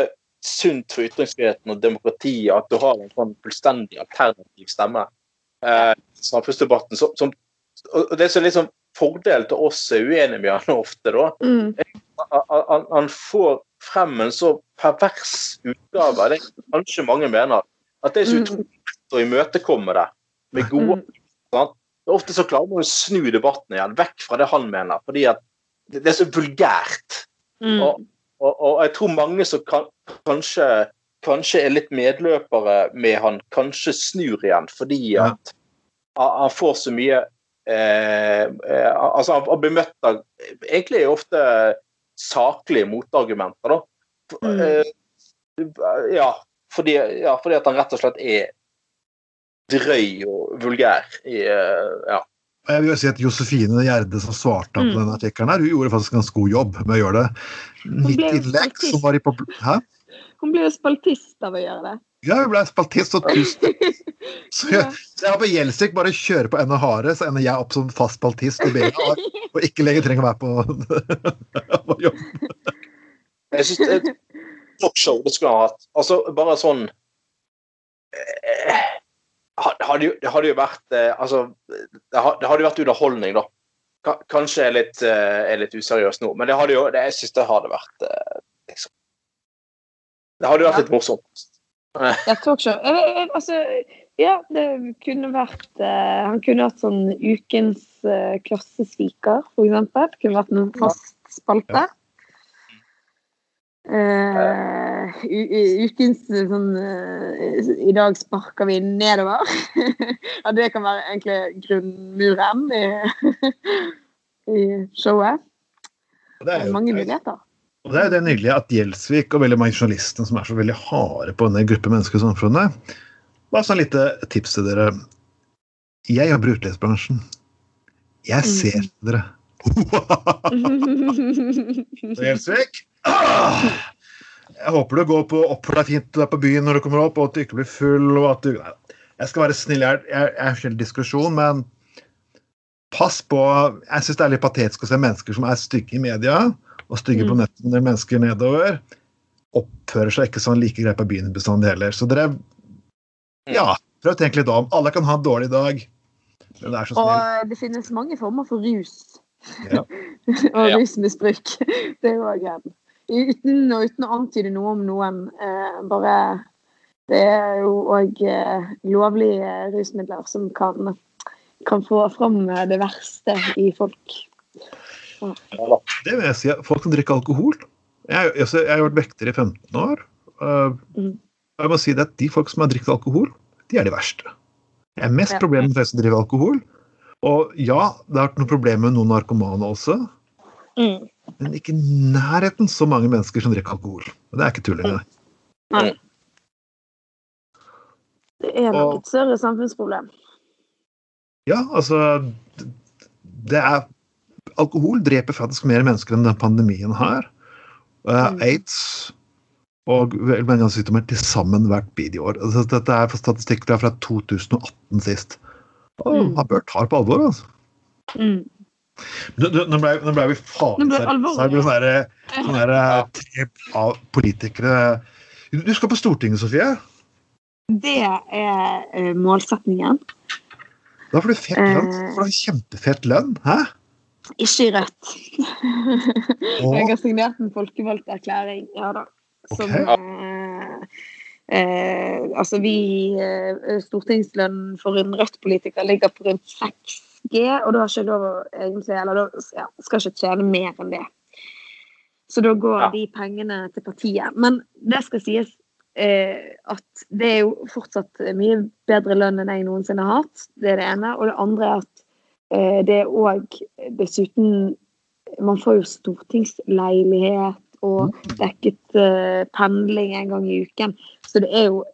sunt for ytringsfriheten og demokratiet at du har en sånn fullstendig alternativ stemme. Eh, samfunnsdebatten. Som, som, og det som liksom fordel til oss er uenige med han ofte, da. Mm. Han, han får frem en så pervers utgave. Det er kanskje mange mener. At det er så Mm. utrolig lett å imøtekomme det med gode Mm. er Ofte så klarer man å snu debatten igjen, vekk fra det han mener. Fordi at det er så vulgært. Mm. Og, og, og jeg tror mange som kan, kanskje, kanskje er litt medløpere med han, kanskje snur igjen fordi at han han får så mye eh, eh, Altså, han, han blir møtt av egentlig ofte saklige motargumenter, da. Mm. Eh, ja, fordi, ja, fordi at han rett og slett er drøy og vulgær i eh, Ja. Jeg vil jo si at Josefine Gjerde som svarte på Mm. denne artikkelen, her, hun gjorde faktisk en ganske god jobb med å gjøre det. Mitt innlegg som var i. Hæ? Hun ble jo spaltist av å gjøre det. Ja, hun ble spaltist og tusen [laughs] Så jeg, så jeg håper Gjelsvik bare kjører på enda hardere, så ender jeg opp som fast baltist i BA og, ikke lenger trenger å være på, [laughs] på jobb. Jeg er et talkshow det skulle ha hatt. Altså, bare sånn eh, hadde jo, Det hadde jo vært eh, Altså, det hadde jo vært underholdning, da. Kanskje jeg er litt, eh, er litt useriøs nå, men det hadde jo, det, jeg syns det hadde vært eh, liksom. Det hadde jo vært litt morsomt. Ja, talkshow. Altså, ja, det kunne vært eh, Han kunne hatt sånn ukens eh, klassesviker, for eksempel. Kunne vært en fast spalte. Eh, ukens eh, sånn eh, I dag sparker vi nedover. [laughs] ja, det kan være egentlig grunnmuren i, [laughs] i showet. Det er, jo- Mange muligheter. og det er jo det nydelige at Gjelsvik og veldig mange journalister som er så veldig harde på denne gruppe mennesker i samfunnet Bare sånn lite tips til dere. Jeg jobber i. Jeg ser dere. [laughs] Så Gjelsvik! Jeg håper du går på oppfører deg fint der på byen når du kommer opp, og at du ikke blir full. og at du... Nei, jeg skal være snill. Jeg, jeg, jeg er diskusjon, men pass på Jeg syns det er litt patetisk å se mennesker som er stygge i media, og stygge på Mm. nettet når mennesker nedover, oppfører seg ikke sånn like greit på byen bestandig heller. Så dere Ja, prøv å tenke litt om. Alle kan ha en dårlig dag. Men det er så snill. Og det finnes mange former for rus. Ja. [laughs] og Ja. rusmisbruk. [laughs] Det er jo òg en Uten, uten å antyde noe om noen. Eh, bare Det er jo òg eh, lovlige rusmidler som kan, kan få fram eh, det verste i folk. Det vil jeg si. Folk som drikker alkohol Jeg, jeg, jeg har vært vekter i 15 år. Uh, Mhm. Jeg må si det at De folk som har drukket alkohol, de er de verste. Det er mest problemer med folk som driver alkohol. Og ja, det har vært noen problemer med noen narkomane også, Mm. men ikke i nærheten så mange mennesker som drikker alkohol. Og det er ikke tull engang. Nei. Det er nok Og- et større samfunnsproblem. Ja, altså Det er Alkohol dreper faktisk mer mennesker enn den pandemien her. Uh, Mm. Aids og mange sykdommer til sammen hvert bidige år. Altså, dette er statistikk fra fra 2018 sist. Og Mm. man bør ta det på alvor, altså. Mm. Du, du, nå, ble, nå ble vi Nå ble Så er det sånn der- sånn Ja. tre av politikere Du skal på Stortinget, Sofie. Det er eh, målsetningen. Da får du fet lønn. For Da får kjempefet lønn. Hæ? Ikke i Rødt. Jeg har signert en folkevalgt erklæring, ja da. Som eh, eh, Altså, vi eh, Stortingslønnen for en Rødt-politiker ligger på rundt 6G, og da har ikke lov å egentlig Eller da ja, skal ikke tjene mer enn det. Så da går Ja. de pengene til partiet. Men det skal sies eh, at det er jo fortsatt mye bedre lønn enn jeg noensinne har hatt. Det er det ene. Og det andre er at eh, det er òg dessuten Man får jo stortingsleilighet og dekket uh, pendling en gang i uken. Så det er jo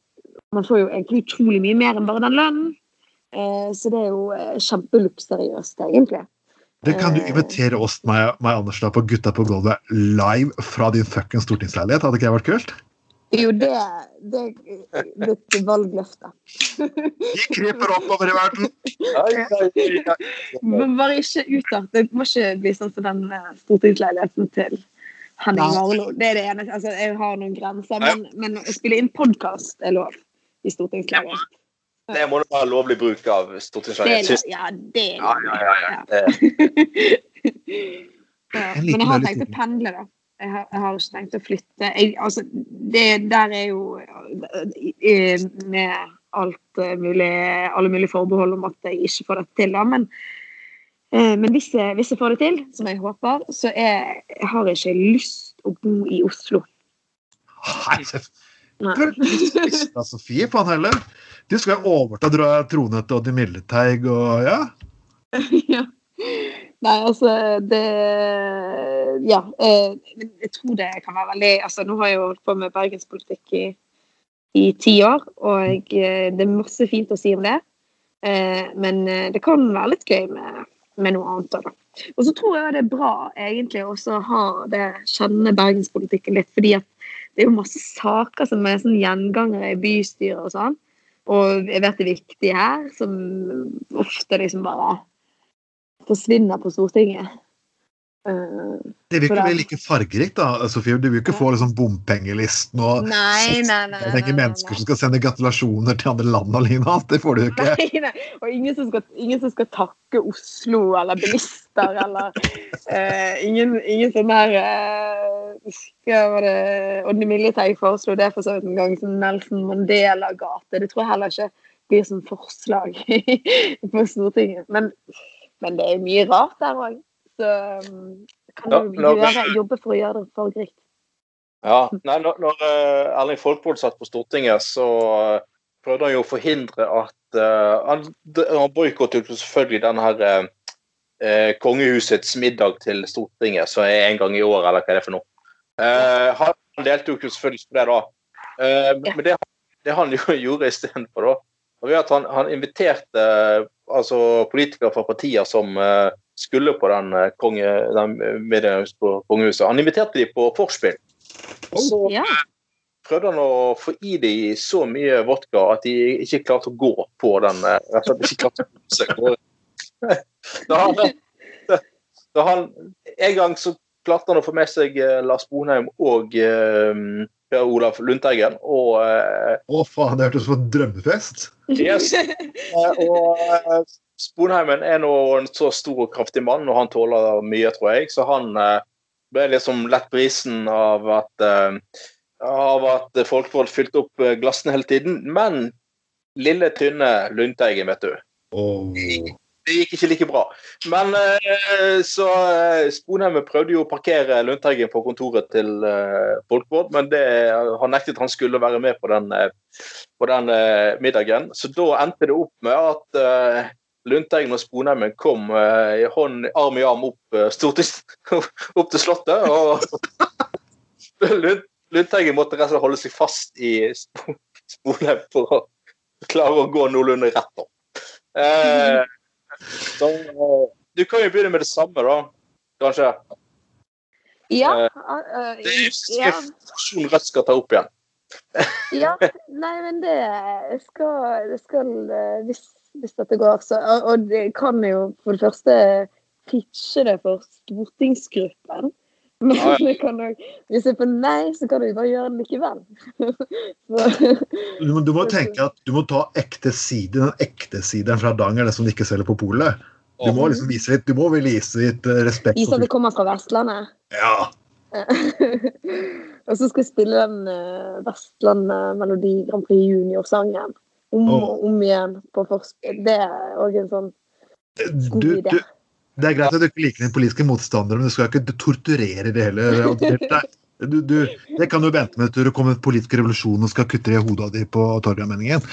Man får jo egentlig utrolig mye mer enn bare den lønnen. Uh, så det er jo uh, kjempeluksuriøst, egentlig. Det kan du Eh. invitere oss, meg, meg Anders, da, på Gutta på gulvet live fra din fuckings stortingsleilighet. Hadde ikke det vært kult? Jo, det, det er et valgløfte. De kryper oppover i verden. Men bare ikke utart. Det må ikke bli sånn som den eh, stortingsleiligheten til Henning Nei. Warloe. Det er det ene. Altså, jeg har noen grenser, men, men å spille inn podkast er lov i stortingsleilighet. Det må du være lovlig bruk av er. Sist- Ja, det er Ja, ja, ja, ja. Ja, [laughs] Men jeg har tenkt å pendle, da. Jeg har, jeg har ikke tenkt å flytte. Jeg, altså, det der er jo med alt eh, mulig, alle mulige forbehold om at jeg ikke får dette til, da. Men, men hvis, jeg, hvis jeg får det til, som jeg håper, så er, jeg har jeg ikke lyst å bo i Oslo. Hei, Nei. Sofie, faen heller. Du skal jo overta tronen til Oddi Milleteig og ja. [laughs] ja. Nei, altså det Ja. Eh, jeg tror det kan være veldig altså Nå har jeg jo holdt på med bergenspolitikk i, i ti år, og eh, det er masse fint å si om det. Eh, men eh, det kan være litt gøy med, med noe annet da. Og så tror jeg det er bra egentlig også å ha det, kjenne bergenspolitikken litt, fordi at det er jo masse saker som er sånn gjengangere i bystyret og sånn. Og jeg vet det er viktig her, som ofte liksom bare forsvinner på Stortinget. Eh, Det vil ikke bli like fargerikt, da, Sofie. Du vil ikke få liksom bompengelisten og nei, nei, nei. Er ikke nei, mennesker som skal sende gratulasjoner til andre land og lignende. Det får du ikke. Nei, nei. Og ingen som, skal, ingen som skal takke Oslo eller bilister eller uh, ingen, ingen som er uh, Hva var det Odne Miljeteig foreslo det for så vidt en gang som Nelson Mandela-gate. Det tror jeg heller ikke blir som forslag [laughs] på Stortinget. Men, men det er mye rart der òg. Så um, kan du la- gjøre, [laughs] jobbe for å gjøre det fargerikt. Ja, nei, når, når eh, Erling Folkvold satt på Stortinget, så eh, prøvde han jo å forhindre at uh, Han, han boikottet selvfølgelig den her eh, kongehusets middag til Stortinget, som er en gang i året, eller hva er det for noe. Uh, han, deltok jo selvfølgelig på det da. uh, men- det, det han [laughs] jo gjorde istedenfor, da, var at han, han inviterte altså, politikere fra partier som eh, skulle på den, eh, konge, den middagen på kongehuset. Han inviterte de på vorspiel. Så Ja. prøvde han å få i dem så mye vodka at de ikke klarte å gå på den. eh, Rett og slett ikke klarte å seg av. [laughs] Da han, da han, en gang så klarte han å få med seg eh, Lars Bonheim og eh, Per Olaf Lundteigen. Og, eh, Å, faen, det hørtes ut som en drømmefest. yes, [laughs] eh, og eh, Sponheimen er nå en så stor og kraftig mann, og han tåler mye, tror jeg. Så han eh, ble liksom lett brisen av at eh, av at Folkvold fylte opp eh, glassene hele tiden. Men lille, tynne Lundteigen, vet du. oh. Det gikk ikke like bra. Men så Sponheimen prøvde jo å parkere Lundteigen på kontoret til Folkvord, men det, han nektet han skulle være med på den, på den middagen. Så da endte det opp med at Lundteigen og Sponheimen kom eh, i hånd, arm i arm opp, eh, [laughs] opp til Slottet. og [laughs] Lund, Lundteigen måtte rett og slett holde seg fast i Sponheim for å klare å gå noenlunde rett opp. Eh, så, eh, du kan jo begynne med det samme, da. Kanskje. Ja. Eh, Det er diskusjon Rødt skal ta opp igjen. Ja, nei, men det skal, det skal hvis, hvis dette går, så Og, og det kan jo for det første pitche det for stortingsgruppen. [laughs] Men Ja, ja. også, hvis jeg får nei, så kan du bare gjøre det likevel. [laughs] Du, må- du må tenke at du må ta ekte side, den ekte sideren fra Hardanger, det som de ikke selger på polet. Du må liksom vise litt, du må vel vise litt eh, respekt. Vise at det kommer fra Vestlandet. Ja. [laughs] og så skal jeg spille den eh, Melodi Grand Prix Junior-sangen om og oh. om igjen på forspill. Det er òg en sånn god Du, idé. du, det er greit at du ikke liker din politiske motstander, men du skal ikke torturere det heller. Du, du, det kan du vente med til det kommer en politisk revolusjon og skal kutte det i hodet di på Torgallmenningen.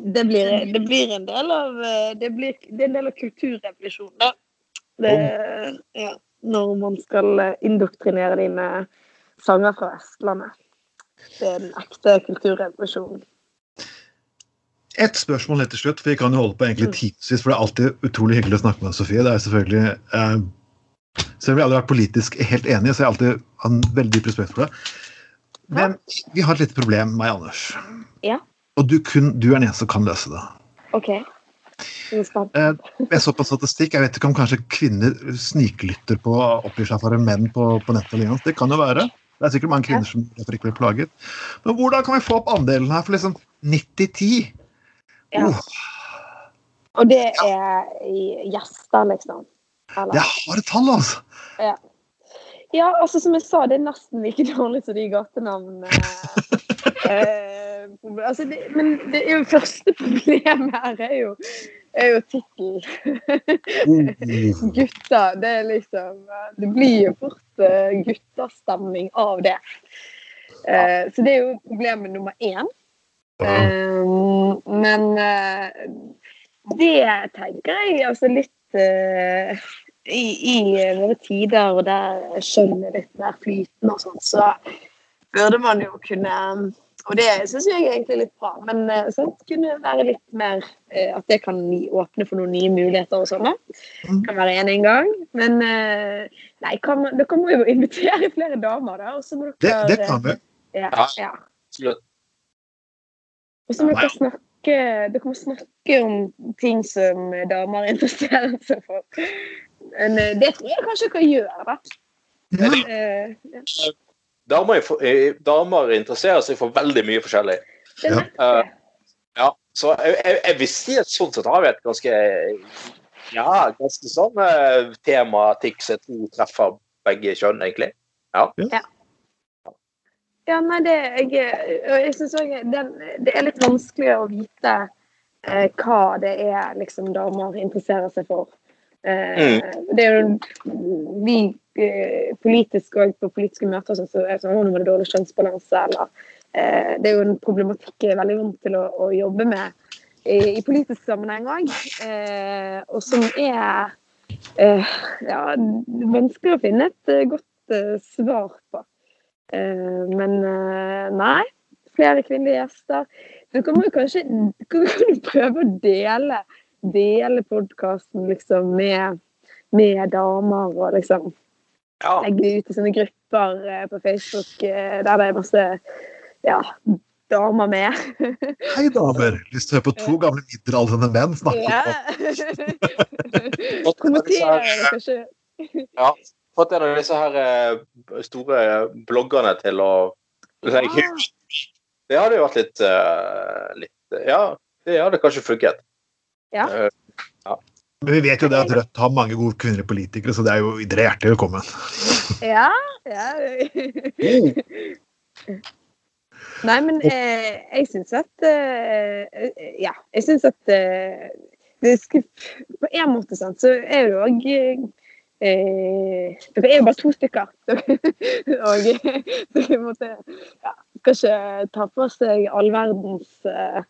Det blir, det blir en del av eh, det, blir, det er en del av kulturrevolusjonen, da. Det, ja, når man skal eh, indoktrinere dine sanger fra Vestlandet. Det er den ekte kulturrevolusjonen. Et spørsmål helt til slutt, for vi kan jo holde på egentlig tidsvis, for det er alltid utrolig hyggelig å snakke med Sofie. Det er selvfølgelig eh, Selv om vi aldri har vært politisk helt enige, så jeg alltid har en veldig respekt for det. Men vi har et lite problem, meg og Anders. Ja. Og du, kun, du er den eneste som kan løse det. OK. Jeg. Eh, Jeg så på statistikk, jeg vet ikke om kanskje kvinner sniklytter på oppgir seg for en menn på, på nettet. eller. Det kan jo være. Det er sikkert mange kvinner som derfor ikke blir plaget. Men hvordan kan vi få opp andelen her for liksom 90-10? Ja. Og det er gjester, liksom? Eller? det er harde tall, altså! Ja, altså som jeg sa, det er nesten like dårlig som de gatenavnene. [laughs] eh, altså det, men det er jo første problemet her er jo, er jo tittel. gutter. Det er liksom Det blir jo fort uh, guttastemning av det. Eh, så det er jo problemet nummer én. Eh, men eh, det tenker jeg altså litt uh, i, I våre tider og der skjønner litt mer flytende og sånn, så burde man jo kunne Og det syns jeg egentlig er litt bra, men sånn, kunne være litt mer At det kan åpne for noen nye muligheter og sånn. Mm. Kan være en en gang. Men nei, kan dere må jo invitere flere damer, da. Og så må Det, dere det kan vi. Ja, Ja. ja. Absolutt. Og så må dere snakke Dere må snakke om ting som damer interesserer seg for. Men eh, det tror jeg kanskje dere gjør, da. Ja. Eh, ja. Damer, er eh, damer interesserer seg for veldig mye forskjellig. Det er Ja. Ja, så jeg, jeg, jeg vil si at sånn sett har vi et ganske ja, ganske sånn uh, tematikk som jeg tror treffer begge kjønn, egentlig. Ja, nei, det jeg, jeg synes også det, det er litt vanskelig å vite eh, hva det er liksom damer interesserer seg for. Eh, Det er jo vi eh, politisk og på politiske møter sånn, så er det sånn, «Å, nå var det dårlig kjønnsbalanse, eller eh, Det er jo en problematikk jeg er veldig vant til å, å jobbe med i, i politisk sammenheng òg, eh, og som er eh, ja, vanskelig å finne et godt svar på. Eh, men eh, nei. Flere kvinnelige gjester. Du kan jo kanskje kan du prøve å dele, dele podkasten liksom med, med damer og liksom Ja, legge ut i sånne grupper eh, på Facebook der det er masse ja, damer med. [laughs] Hei, damer! Lyst til å høre på to gamle middelaldrende menn snakke Ja. om [laughs] Kommentere det kanskje. Fått en av disse her eh, store bloggerne til å Ja. Det hadde jo vært litt, eh, litt Ja, det hadde kanskje funket. Ja. ja. Men vi vet jo det at Rødt har mange gode kvinnelige politikere, så det er jo dere er hjertelig velkommen. Ja. ja. Nei, men eh, jeg syns at eh, Ja, jeg syns at eh, det skulle, På en måte sant, så er det òg eh, Dere er jo bare to stykker. [laughs] og så på en ja, skal ikke ta på seg all verdens eh,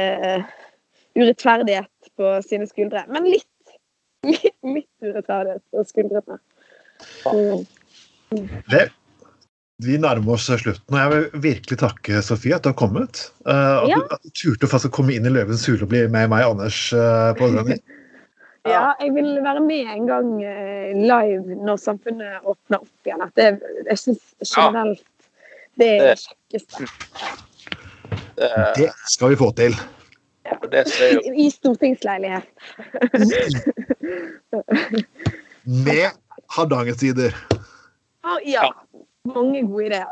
eh, urettferdighet på sine skuldre. Men litt. Litt, litt urettferdighet på skuldrene. Mm. Det, vi nærmer oss slutten, og jeg vil virkelig takke Sofie at du har kommet. Uh, at, Ja. du, at du turte å komme inn i Løvens hule og bli med meg og Anders uh, på gangen. Ja, jeg vil være med en gang eh, live når samfunnet åpner opp igjen. At det, jeg syns generelt det er det kjekkeste. det, Det skal vi få til. det ser jo I stortingsleilighet. Med Hardangersider. Ah, ja. Mange gode ideer.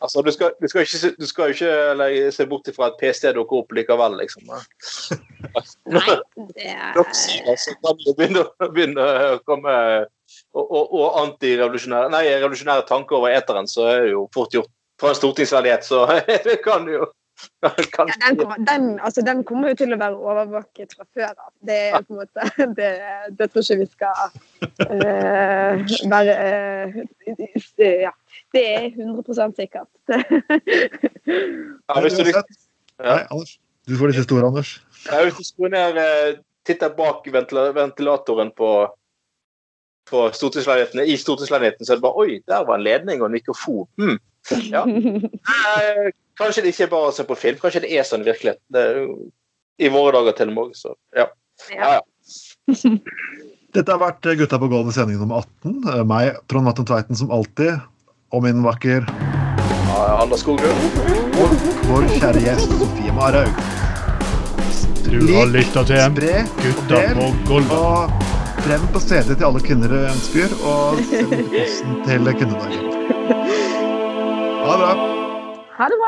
Altså, du skal, du skal ikke, du skal ikke legge- se bort ifra at PST dukker opp likevel, liksom. [laughs] Nei, det er Så begynner, det begynne, begynne å komme og, og, og antirevolusjonære nei, revolusjonære tanker over eteren, så er det jo fort gjort. Fra en stortingsverdighet, så [laughs] kan du jo [laughs] ja, den, kommer, den, altså, den kommer jo til å være overvåket fra før av. Det måte [laughs] Det, det tror ikke vi skal uh, være uh, Ja. Det er 100 sikkert. [laughs] ja, hvis, du, liksom- Nei, Anders. Du får disse store, Anders. ja, hvis du skrur ned eh, Titter bak ventilatoren på på stortingsleiligheten, I stortingsleiligheten så er det bare Oi, der var en ledning og en mikrofon. Hm. Ja. Eh, kanskje det ikke er bare å se på film, kanskje det er sånn i virkeligheten. Det I våre dager til og med. Så, ja. Ja, ja. [laughs] Dette har vært Gutta på gulvet sending nummer 18. Eh, Meg, Trond Matten Tveiten, som alltid. Og min vakker Anders Skoglund. Og vår kjære gjest Sofie Marhaug. Du har lytta til en spre Gutta på gulvet. Og frem på CD til alle kvinner du ønsker, og send posten til kundedagen. [laughs] Ha det bra. Ha det bra.